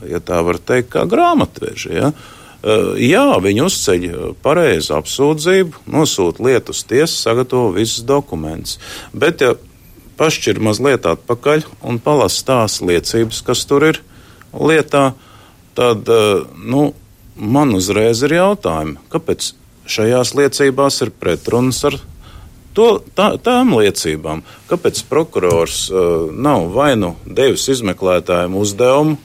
ja tā var teikt, kā grāmatveži. Ja? Uh, jā, viņi uzceļ eh, pareizu apsūdzību, nosūta lietu uz tiesu, sagatavo visus dokumentus. Bet, ja pašķir mazliet atpakaļ un palasa tās liecības, kas tur ir lietā, tad eh, nu, man uzreiz ir jautājumi, kāpēc šajās liecībās ir pretrunas ar to, tā, tām liecībām. Kāpēc prokurors uh, nav vai nu devis izmeklētājiem uzdevumu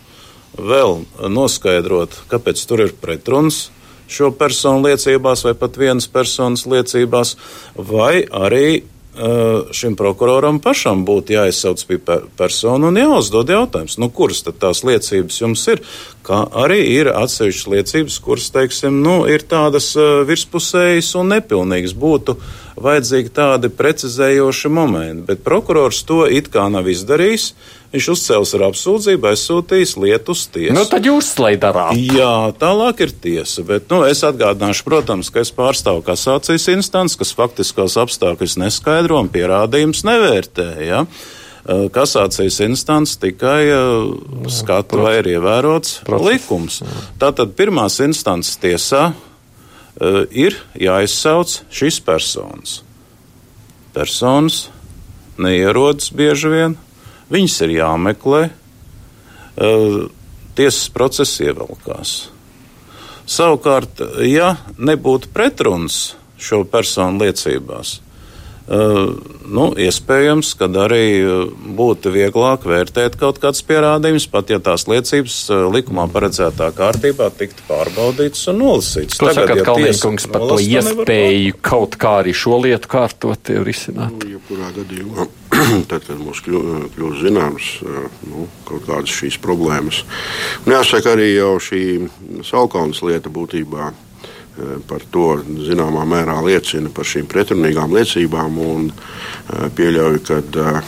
vēl noskaidrot, kāpēc tur ir pretruns šo personu liecībās vai pat vienas personas liecībās, vai arī uh, šim prokuroram pašam būtu jāizsauc pie personu un jāuzdod jautājums, nu, kuras tad tās liecības jums ir, kā arī ir atsevišķas liecības, kuras, teiksim, nu, ir tādas uh, virspusējas un nepilnīgas. Būtu vajadzīgi tādi precizējoši momenti, bet prokurors to it kā nav izdarījis. Viņš uzcēlis ar apsūdzību, aizsūtījis lietu uz tiesu. Nu, tad jūs darāt. Jā, tālāk ir tiesa. Bet nu, es atgādināšu, protams, ka es pārstāvu kasācijas instants, kas faktiskos apstākļus neskaidro un pierādījums nevērtē. Ja? Kasācijas instants tikai uh, skata, vai ir ievērots Process. likums. Tātad pirmās instances tiesā ir jāizsauc šīs personas. Personas neierodas bieži vien, Viņas ir jāmeklē, tiesas process ievelkās. Savukārt, ja nebūtu pretruns šo personu liecībās, nu, iespējams, ka arī būtu vieglāk vērtēt kaut kādas pierādījumus, pat ja tās liecības uh, likumā paredzētā kārtībā tiktu pārbaudītas un nolasītas. Ko Tagad, sakat, ja Kalniņkungs, par to iespēju kaut kā arī šo lietu kārtot ir risināt? Nu, jebkurā gadījumā, tad, kad mums kļūst zināms nu, kaut kādas šīs problēmas. Un jāsaka arī jau šī Salkaunas lieta būtībā Eh, par to zināmā mērā liecina par šīm pretrunīgām liecībām. Eh, pieļauju, ka eh,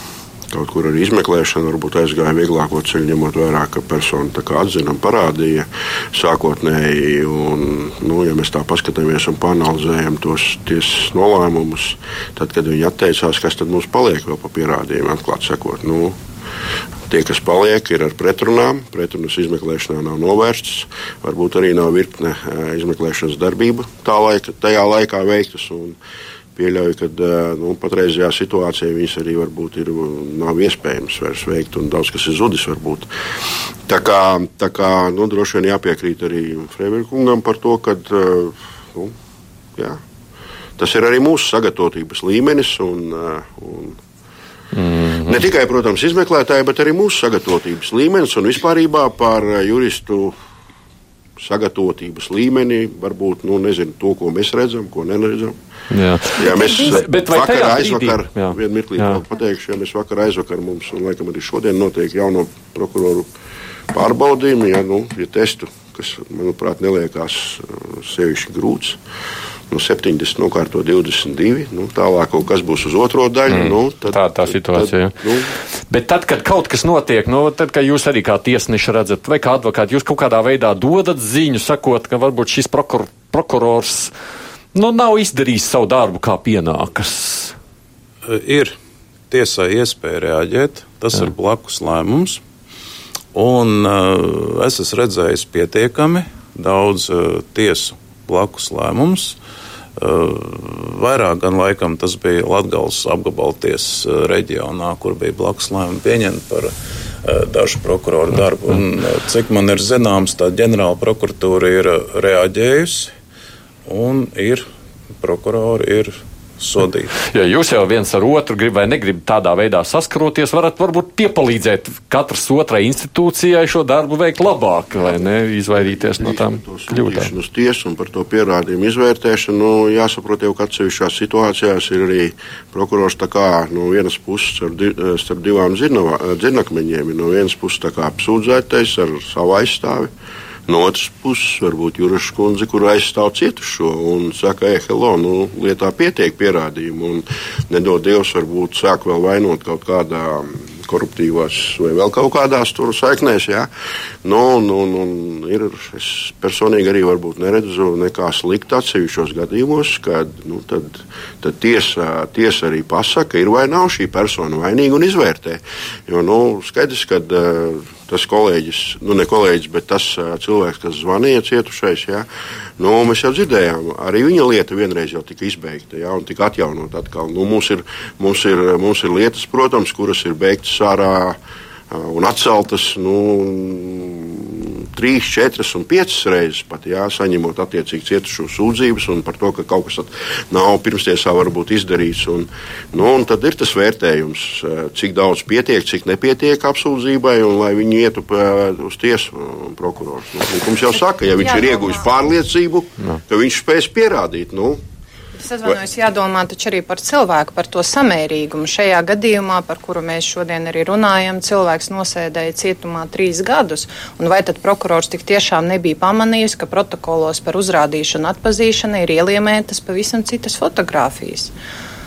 kaut kur arī izmeklēšana varbūt aizgāja vieglāko ceļu, ņemot vērā, ka persona atzinuma parādīja sākotnēji. Un, nu, ja mēs tā paskatāmies un panalizējam tos tiesas nolēmumus, tad, kad viņi atteicās, kas tad mums paliek vēl pa pierādījumiem, atklāti sakot. Nu, Tie, kas paliek, ir ar pretrunām. Pretrunas izmeklēšanā nav novērstas. Varbūt arī nav virkne izmeklēšanas darbība tā laika, tajā laikā veiktas. Pieļauju, ka nu, patreizajā situācijā viņas arī varbūt ir, nav iespējams vairs veikt, un daudz kas ir zudis. Varbūt. Tā kā, tā kā nu, droši vien jāpiekrīt arī Freibergam par to, ka nu, jā, tas ir arī mūsu sagatavotības līmenis. Un, un, Mm. Ne tikai, protams, izmeklētāji, bet arī mūsu sagatavotības līmenis un vispār par juristu sagatavotības līmeni, varbūt nu, nezinu, to, ko mēs redzam, ko neredzam. Jā. Jā, mēs bet vakar aizvakar, vienu mirklī pateikšu, ja mēs vakar aizvakar mums, un laikam arī šodien notiek jauno prokuroru pārbaudījumi, ja, nu, ja testu kas, manuprāt, neliekās sevišķi grūts. Nu, 70 nokārto 22. Nu, tālāk kaut kas būs uz otro daļu. Mm, nu, tad, tā ir tā situācija. Tad, nu, Bet tad, kad kaut kas notiek, nu, tad, kad jūs arī kā tiesneši redzat, vai kā advokāti, jūs kaut kādā veidā dodat ziņu, sakot, ka varbūt šis prokur prokurors nu, nav izdarījis savu darbu kā pienākas. Ir tiesai iespēja reaģēt, tas Jā. ir blakus lēmums. Un uh, es esmu redzējis pietiekami daudz uh, tiesu blakus lēmumus. Uh, vairāk gan laikam tas bija Latvijas apgabalties uh, reģionā, kur bija blakus lēmumi pieņemti par uh, dažu prokuroru darbu. Un, cik man ir zināms, tā ģenerāla prokuratūra ir reaģējusi un ir prokurori ir sodīt. Ja jūs jau viens ar otru grib vai negribat tādā veidā saskaroties, varat varbūt piepalīdzēt katras otrai institūcijai šo darbu veikt labāk, vai ne, izvairīties no tām kļūdām. Uz tiesu un par to pierādījumu izvērtēšanu, nu, jāsaprot jau, ka atsevišķās situācijās ir arī prokurors tā kā no vienas puses starp, di starp divām dzirnakmeņiem, no vienas puses tā kā apsūdzētais ar savu aizstāvi No otras puses, varbūt Juras kundze, kur aizstāv cietušo un saka, ej, hello, nu, lietā pietiek pierādījumu. Un nedod Dievs, varbūt sāk vēl vainot kaut kādā koruptīvās vai vēl kaut kādās tur saiknēs. Jā. Nu, nu, nu, ir, es personīgi arī neredzu nekā slikta atsevišķos gadījumos, kad nu, tad, tad tiesa, tiesa arī pasaka, ir vai nav šī persona vainīga un izvērtē. Jo nu, skaidrs, ka uh, tas kolēģis, nu ne kolēģis, bet tas uh, cilvēks, kas zvanīja cietušais, jā, nu, mēs jau dzirdējām, arī viņa lieta vienreiz jau tika izbeigta jā, un tika atjaunot atkal. Nu, mums, ir, mums, ir, mums ir lietas, protams, kuras ir beigtas ārā un atceltas. Nu, trīs, četras un piecas reizes pat jā, saņemot attiecīgi cietušo sūdzības par to, ka kaut kas nav pirmstiesā varbūt izdarīts. Un, nu, un tad ir tas vērtējums, cik daudz pietiek, cik nepietiek apsūdzībai, un lai viņi ietu uz tiesu prokurors. Nu, likums jau saka, ja viņš ir ieguvis pārliecību, ka viņš spēs pierādīt. Nu, Es atvainojos, jādomā taču arī par cilvēku, par to samērīgumu. Šajā gadījumā, par kuru mēs šodien arī runājam, cilvēks nosēdēja cietumā trīs gadus. Un vai tad prokurors tik tiešām nebija pamanījis, ka protokolos par uzrādīšanu atpazīšanu ir ieliemētas pavisam citas fotogrāfijas?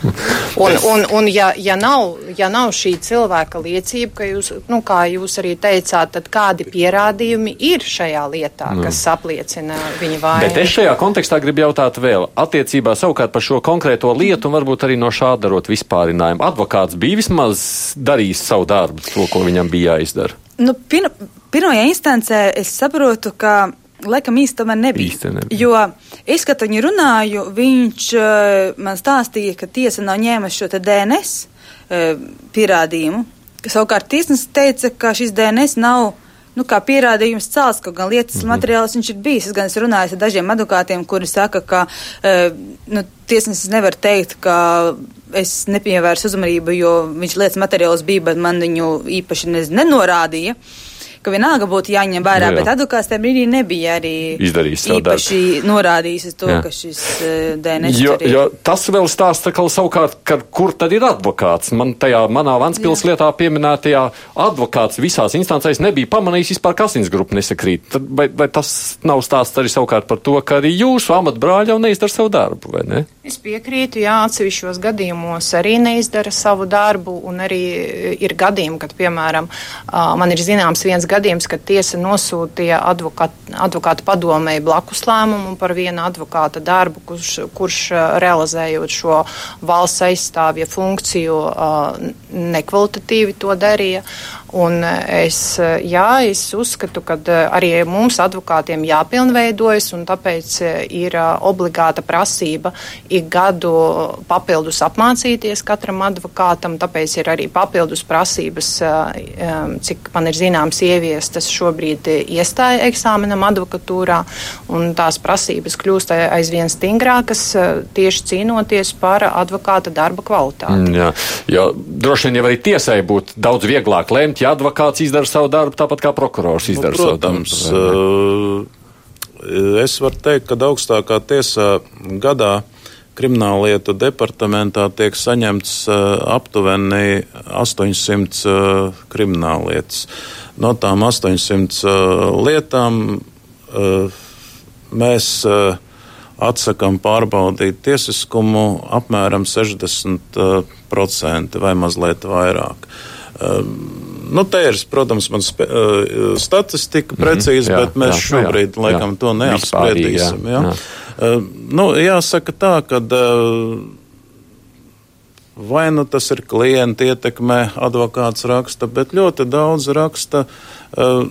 Un, un, un ja, ja, nav, ja nav šī cilvēka liecība, ka jūs, nu, kā jūs arī teicāt, tad kādi pierādījumi ir šajā lietā, nu. kas apliecina viņa vainu? Bet es šajā kontekstā gribu jautāt vēl attiecībā savukārt par šo konkrēto lietu un varbūt arī no šā darot vispārinājumu. Advokāts bija vismaz darījis savu darbu, to, ko viņam bija jāizdara. Nu, pir pirmajā instancē es saprotu, ka laikam īsti tomēr nebija. Īsti nebija. Jo es, kad viņu runāju, viņš uh, man stāstīja, ka tiesa nav ņēmusi šo DNS eh, pierādījumu. Savukārt tiesnesis teica, ka šis DNS nav nu, kā pierādījums cēls, ka gan lietas mm -hmm. materiāls viņš ir bijis. Es gan esmu runājis ar dažiem advokātiem, kuri saka, ka uh, nu, tiesnesis nevar teikt, ka es nepievērsu uzmanību, jo viņš lietas materiāls bija, bet man viņu īpaši nenorādīja. Ka vienalga būtu jāņem vērā, jā, jā. bet advokāts tajā brīdī nebija arī izdarījis īpaši darbu. norādījis uz to, jā. ka šis uh, eh, DNS jo, ir. Jo tas vēl stāsta, ka savukārt, ka, kur tad ir advokāts. Man tajā manā Vanspils lietā pieminētajā advokāts visās instancēs nebija pamanījis vispār, kas viņas grupa nesakrīt. Tad, vai, vai tas nav stāsts arī savukārt par to, ka arī jūsu amatbrāļi jau neizdara savu darbu, vai ne? Es piekrītu, jā, atsevišķos gadījumos arī neizdara savu darbu, un arī ir gadījumi, kad, piemēram, man ir zināms viens gadījums, kad tiesa nosūtīja advokātu, advokātu padomēju blakus lēmumu par vienu advokāta darbu, kurš, kurš realizējot šo valsts aizstāvja funkciju nekvalitatīvi to darīja. Un es, jā, es uzskatu, ka arī mums advokātiem jāpilnveidojas, un tāpēc ir obligāta prasība ik gadu papildus apmācīties katram advokātam, tāpēc ir arī papildus prasības, cik man ir zināms, ieviestas šobrīd iestāja eksāmenam advokatūrā, un tās prasības kļūst aizvien stingrākas tieši cīnoties par advokāta darba kvalitāti. Mm, jā, jo droši vien jau arī tiesai būtu daudz vieglāk lemt, ja advokāts izdara savu darbu tāpat kā prokurors nu, izdara nu, protams, savu darbu. Uh, es varu teikt, ka augstākā tiesā gadā krimināllietu departamentā tiek saņemts uh, aptuveni 800 uh, krimināllietas. No tām 800 uh, lietām mēs atsakām pārbaudīt tiesiskumu apmēram 60% vai mazliet vairāk. Nu, te ir, protams, man spe, statistika precīzi, mm -hmm, jā, bet mēs jā, šobrīd jā, laikam jā, to neapspriedīsim. Jā, jā. Jā. Nu, jāsaka tā, ka vai nu tas ir klienta ietekmē, advokāts raksta, bet ļoti daudz raksta uh,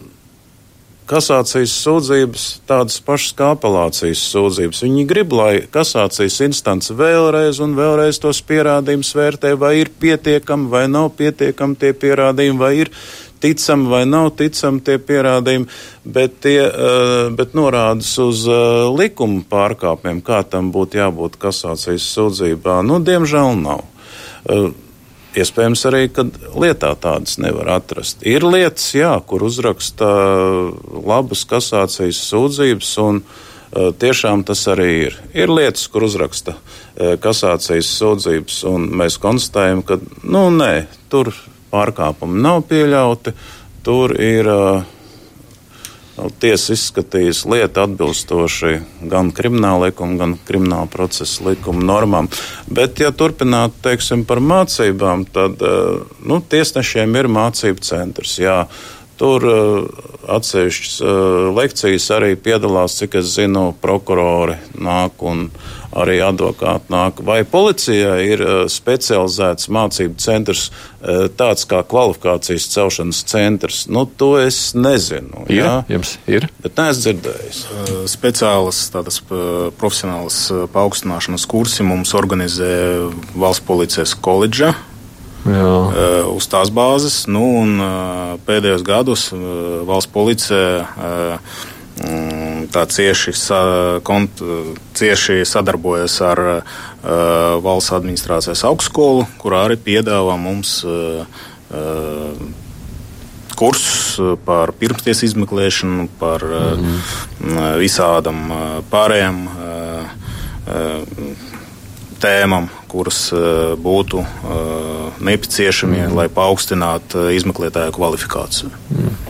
kasācijas sūdzības tādas pašas kā apelācijas sūdzības. Viņi grib, lai kasācijas instance vēlreiz un vēlreiz tos pierādījumus vērtē, vai ir pietiekami vai nav pietiekami tie pierādījumi, vai ir ticami vai nav ticami tie pierādījumi, bet, tie, uh, bet norādes uz uh, likuma pārkāpumiem, kā tam būtu jābūt kasācijas sūdzībā, nu, diemžēl nav. Eh, iespējams, arī lietā tādas nevar atrast. Ir lietas, jā, kur uzraksta labas kasācijas sūdzības, un uh, tiešām tas arī ir. Ir lietas, kur uzraksta uh, kasācijas sūdzības, un mēs konstatējam, ka nu, nē, tur pārkāpumi nav pieļauti, tur ir. Uh, Tiesa izskatījusi lietu atbilstoši gan krimināla likuma, gan krimināla procesa likuma normām. Bet, ja turpināt teiksim, par mācībām, tad eh, nu, tiesnešiem ir mācību centrs. Jā, Tur uh, atsevišķas uh, lekcijas arī piedalās, cik es zinu, prokurori nāk un arī advokāti nāk. Vai policijai ir uh, specializēts mācību centrs, tāds kā kvalifikācijas celšanas centrs? Nu, to es nezinu. Ir, jā, jums ir. Bet neesmu dzirdējis. Speciālas tādas profesionālas paaugstināšanas kursi mums organizē Valsts policijas koledža. Jā. Eh, uz tās bāzes. Nu, un, eh, pēdējos gados eh, valsts policija mm, tā cieši, sa, kont, cieši sadarbojas ar uh, valsts administrācijas augstskolu, kurā arī piedāvā mums uh, kursus par pirmsties izmeklēšanu, par mm -hmm. visādam pārējiem tēmām, kuras uh, būtu uh, nepieciešami, mm. lai paaugstinātu uh, izmeklētāju kvalifikāciju. Mm.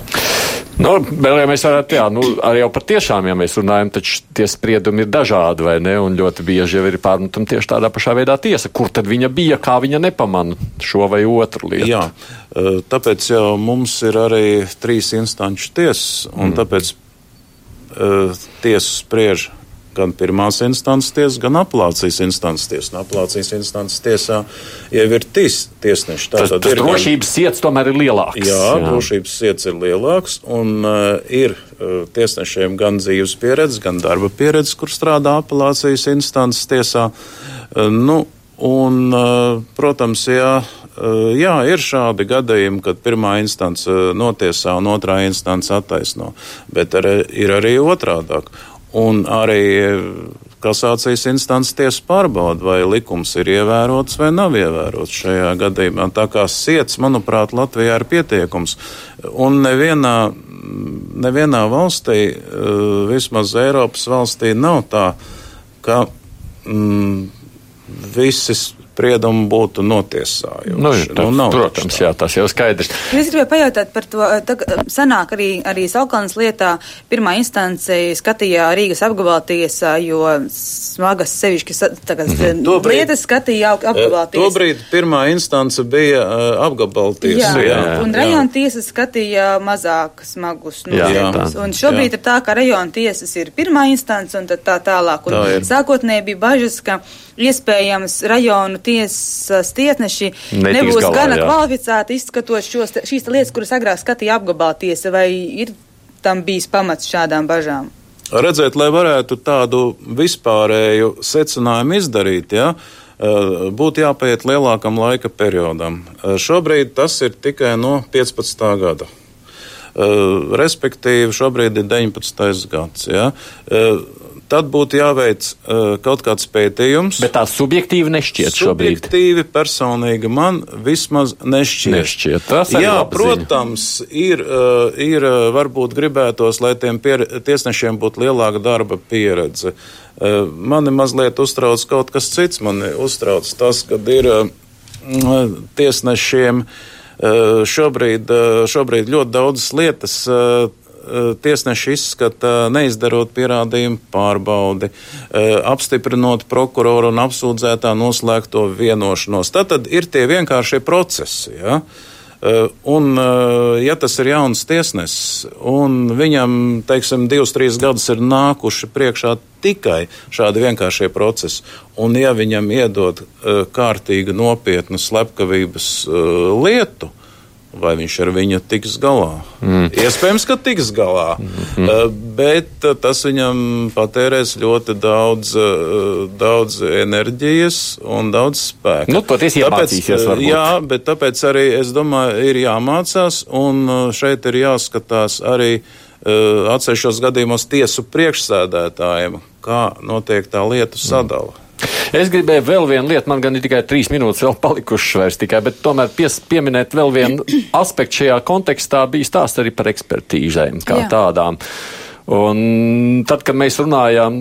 Nu, vēl jau mēs varētu, jā, nu, arī jau par tiešām, ja mēs runājam, taču tie spriedumi ir dažādi, vai ne? Un ļoti bieži jau ir pārmetumi tieši tādā pašā veidā tiesa. Kur tad viņa bija, kā viņa nepamana šo vai otru lietu? Jā, tāpēc jau mums ir arī trīs instanču tiesas, un mm. tāpēc uh, tiesa spriež gan pirmās instances tiesa, gan apelācijas instances tiesa. Un apelācijas instances tiesā jau ir tis, tiesneši. Tā tad ir drošības gan, siets tomēr ir lielāks. Jā, jā. drošības siets ir lielāks un uh, ir uh, tiesnešiem gan dzīves pieredze, gan darba pieredze, kur strādā apelācijas instances tiesā. Uh, nu, un, uh, protams, jā. Uh, jā, ir šādi gadījumi, kad pirmā instance notiesā un otrā instance attaisno, bet ar, ir arī otrādāk. Un arī kasācijas instances tiesa pārbauda, vai likums ir ievērots vai nav ievērots šajā gadījumā. Tā kā siets, manuprāt, Latvijā ir pietiekums. Un nevienā, nevienā valstī, eh, vismaz Eiropas valstī, nav tā, ka mm, visi spriedumu būtu notiesājuši. Nu, tā, nu, protams, jā, tas jau skaidrs. Es gribēju pajautāt par to, tā, sanāk arī, arī Saukalnas lietā pirmā instance skatīja Rīgas apgabaltiesā, jo smagas sevišķi tagad mm -hmm. lietas skatīja apgabaltiesā. Tobrīd pirmā instance bija uh, apgabaltiesa. Jā, jā, jā, un rajona tiesa skatīja mazāk smagus noziegumus. Un šobrīd jā. ir tā, ka rajona tiesas ir pirmā instance un tad tā tālāk. Un tā sākotnēji bija bažas, ka iespējams rajonu tiesas tiesneši Netiks nebūs galā, gana jā. kvalificēti izskatot šos, šīs lietas, kuras agrāk skatīja apgabā tiesa, vai ir tam bijis pamats šādām bažām? Redzēt, lai varētu tādu vispārēju secinājumu izdarīt, ja, eh, būtu jāpaiet lielākam laika periodam. Eh, šobrīd tas ir tikai no 15. gada. Eh, respektīvi, šobrīd ir 19. gads. Ja tad būtu jāveic uh, kaut kāds pētījums. Bet tā subjektīvi nešķiet šobrīd. Subjektīvi personīgi man vismaz nešķiet. Nešķiet, tas. Jā, protams, ir, uh, ir uh, varbūt gribētos, lai tiem pier, tiesnešiem būtu lielāka darba pieredze. Uh, mani mazliet uztrauc kaut kas cits. Mani uztrauc tas, kad ir uh, tiesnešiem uh, šobrīd, šobrīd ļoti daudzas lietas. Uh, tiesneši izskata neizdarot pierādījumu pārbaudi, apstiprinot prokuroru un apsūdzētā noslēgto vienošanos. Tad ir tie vienkāršie procesi. Ja? Un, ja tas ir jauns tiesnesis, un viņam, teiksim, divus, trīs gadus ir nākuši priekšā tikai šādi vienkāršie procesi, un ja viņam iedod kārtīgu, nopietnu slepkavības lietu, vai viņš ar viņu tiks galā. Mm. Iespējams, ka tiks galā, mm -hmm. bet uh, tas viņam patērēs ļoti daudz, uh, daudz enerģijas un daudz spēka. Nu, iemācīsies varbūt. Jā, bet tāpēc arī es domāju, ir jāmācās, un šeit ir jāskatās arī atsevišķos gadījumos tiesu priekšsēdētājiem, kā notiek tā lietu sadala. Mm. Es gribēju vēl vienu lietu, man gan ir tikai trīs minūtes vēl palikušas vairs tikai, bet tomēr pies, pieminēt vēl vienu aspektu šajā kontekstā bija stāsts arī par ekspertīzēm kā Jā. tādām. Un tad, kad mēs runājām,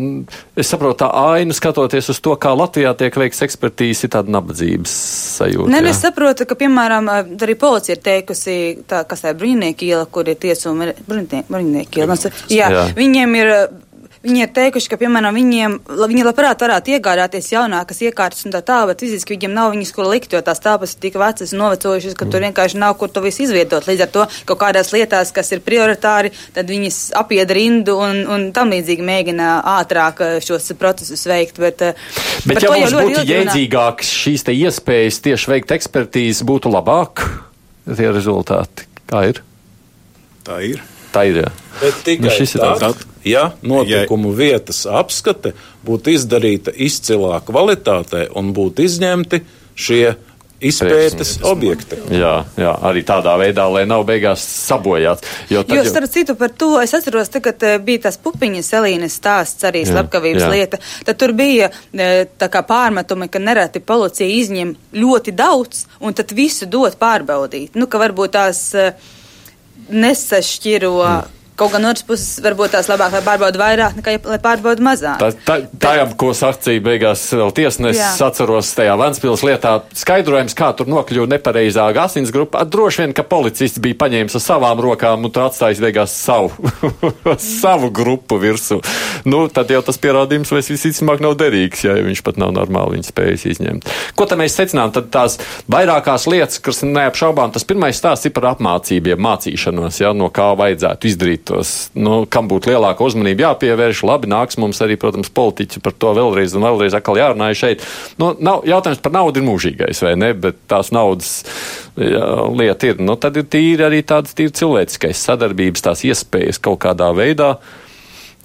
es saprotu, tā aina skatoties uz to, kā Latvijā tiek veikts ekspertīzes, ir tāda nabadzības sajūta. Nē, es saprotu, ka, piemēram, arī policija ir teikusi, tā, kas tā ir brīvnieki iela, kur ir tiesuma, brīvnieki iela. Jā, jā, viņiem ir Viņi ir teikuši, ka, piemēram, viņiem, viņi labprāt varētu iegādāties jaunākas iekārtas un tā tālāk, bet fiziski viņiem nav viņas, kur likt, jo tās telpas ir tik vecas un novecojušas, ka mm. tur vienkārši nav, kur to visu izvietot. Līdz ar to kaut kādās lietās, kas ir prioritāri, tad viņas apied rindu un, un tam līdzīgi mēģina ātrāk eh, šos procesus veikt. Bet, eh, bet ja mums būtu jēdzīgāks šīs te iespējas tieši veikt ekspertīzi, būtu labāk tie rezultāti. Kā ir? Tā ir. Tā ir. Jā. Bet tikai nu, tad, tad, ja notikumu ja. vietas apskate būtu izdarīta izcilā kvalitātē un būtu izņemti šie izpētes objekti. Jā, jā, arī tādā veidā, lai nav beigās sabojāts. Jo, jo starp citu par to es atceros, tā, kad eh, bija tas pupiņas Elīnes stāsts, arī slepkavības jā. lieta, tad tur bija eh, tā kā pārmetumi, ka nereti policija izņem ļoti daudz un tad visu dot pārbaudīt. Nu, ka varbūt tās eh, nesašķiro. Hmm Kaut gan otrs puses varbūt tās labāk, lai pārbauda vairāk, nekā lai pārbauda mazāk. Tā, tā, tā jau, ko sacīja beigās vēl tiesnesis, atceros tajā Vanspils lietā, skaidrojums, kā tur nokļuva nepareizā asins grupa. Droši vien, ka policists bija paņēmis ar savām rokām un atstājis beigās savu, savu grupu virsū. Nu, tad jau tas pierādījums vairs visticamāk nav derīgs, ja viņš pat nav normāli viņu spējis izņemt. Ko tad mēs secinām? Tad tās vairākās lietas, kas neapšaubām, tas pirmais stāsts ir par apmācību, mācīšanos, ja, no kā vajadzētu izdarīt tos, nu, kam būtu lielāka uzmanība jāpievērš. Labi, nāks mums arī, protams, politiķi par to vēlreiz un vēlreiz atkal jārunāja šeit. Nu, nav, jautājums par naudu ir mūžīgais, vai ne? Bet tās naudas jā, lieta ir. Nu, tad ir tīri arī tāds tīri cilvēciskais sadarbības, tās iespējas kaut kādā veidā.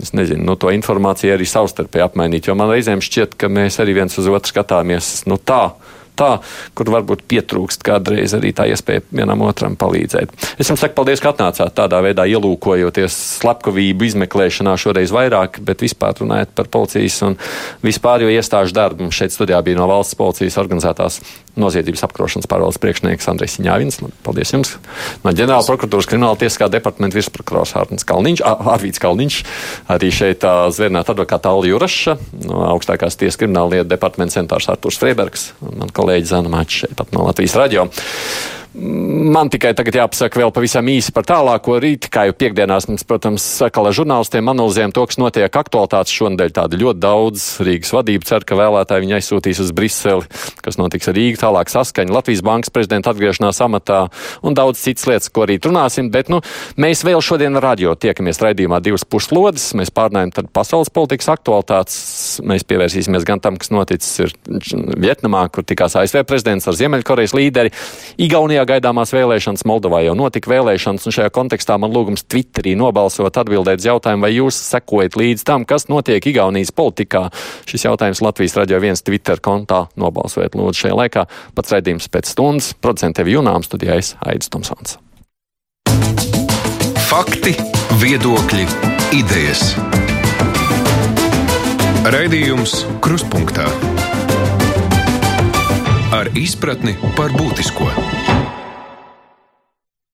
Es nezinu, nu, to informāciju arī savstarpēji apmainīt, jo man reizēm šķiet, ka mēs arī viens uz otru skatāmies nu, tā tā, kur varbūt pietrūkst kādreiz arī tā iespēja vienam otram palīdzēt. Es jums saku paldies, ka atnācāt tādā veidā ielūkojoties slepkavību izmeklēšanā šoreiz vairāk, bet vispār runājot par policijas un vispār jo iestāžu darbu. Šeit studijā bija no valsts policijas organizētās noziedzības apkarošanas pārvaldes priekšnieks AndrejsŅāvins. Paldies jums! No ģenerāla prokuratūras krimināla tiesiskā departamenta virsprokurors Hārtins Kalniņš, Arvīts Kalniņš, arī šeit zvērnāta advokāta Alja Juraša, no augstākās tiesas krimināla lietu departamenta centārs Arturs Freibergs un man kolēģi Zana Mačs šeit pat no Latvijas radio. Man tikai tagad jāpasaka vēl pavisam īsi par tālāko rītu. Kā jau piekdienās mums, protams, sakala žurnālistiem analizējam to, kas notiek aktualitātes šonadēļ. Tāda ļoti daudz Rīgas vadība cer, ka vēlētāji viņu aizsūtīs uz Briseli, kas notiks ar Rīgu, tālāk saskaņa Latvijas bankas prezidenta atgriešanās amatā un daudz citas lietas, ko arī runāsim. Bet, nu, mēs vēl šodien radio tiekamies raidījumā divas puslodes. Mēs pārnājam tad pasaules politikas aktualitātes. Mēs pievērsīsimies gan tam, kas noticis Vietnamā, kur tikās ASV prezidents ar Ziemeļkorejas līderi. Igaunijā gaidāmās vēlēšanas, Moldovā jau notika vēlēšanas, un šajā kontekstā man lūgums Twitterī nobalsot atbildēt uz jautājumu, vai jūs sekojat līdz tam, kas notiek Igaunijas politikā. Šis jautājums Latvijas radio viens Twitter kontā nobalsojiet lūdzu šajā laikā. Pats raidījums pēc stundas, producents tevi Junām studijā es Aidis Tomsons. Fakti, viedokļi, idejas. Raidījums Kruspunktā ar izpratni par būtisko.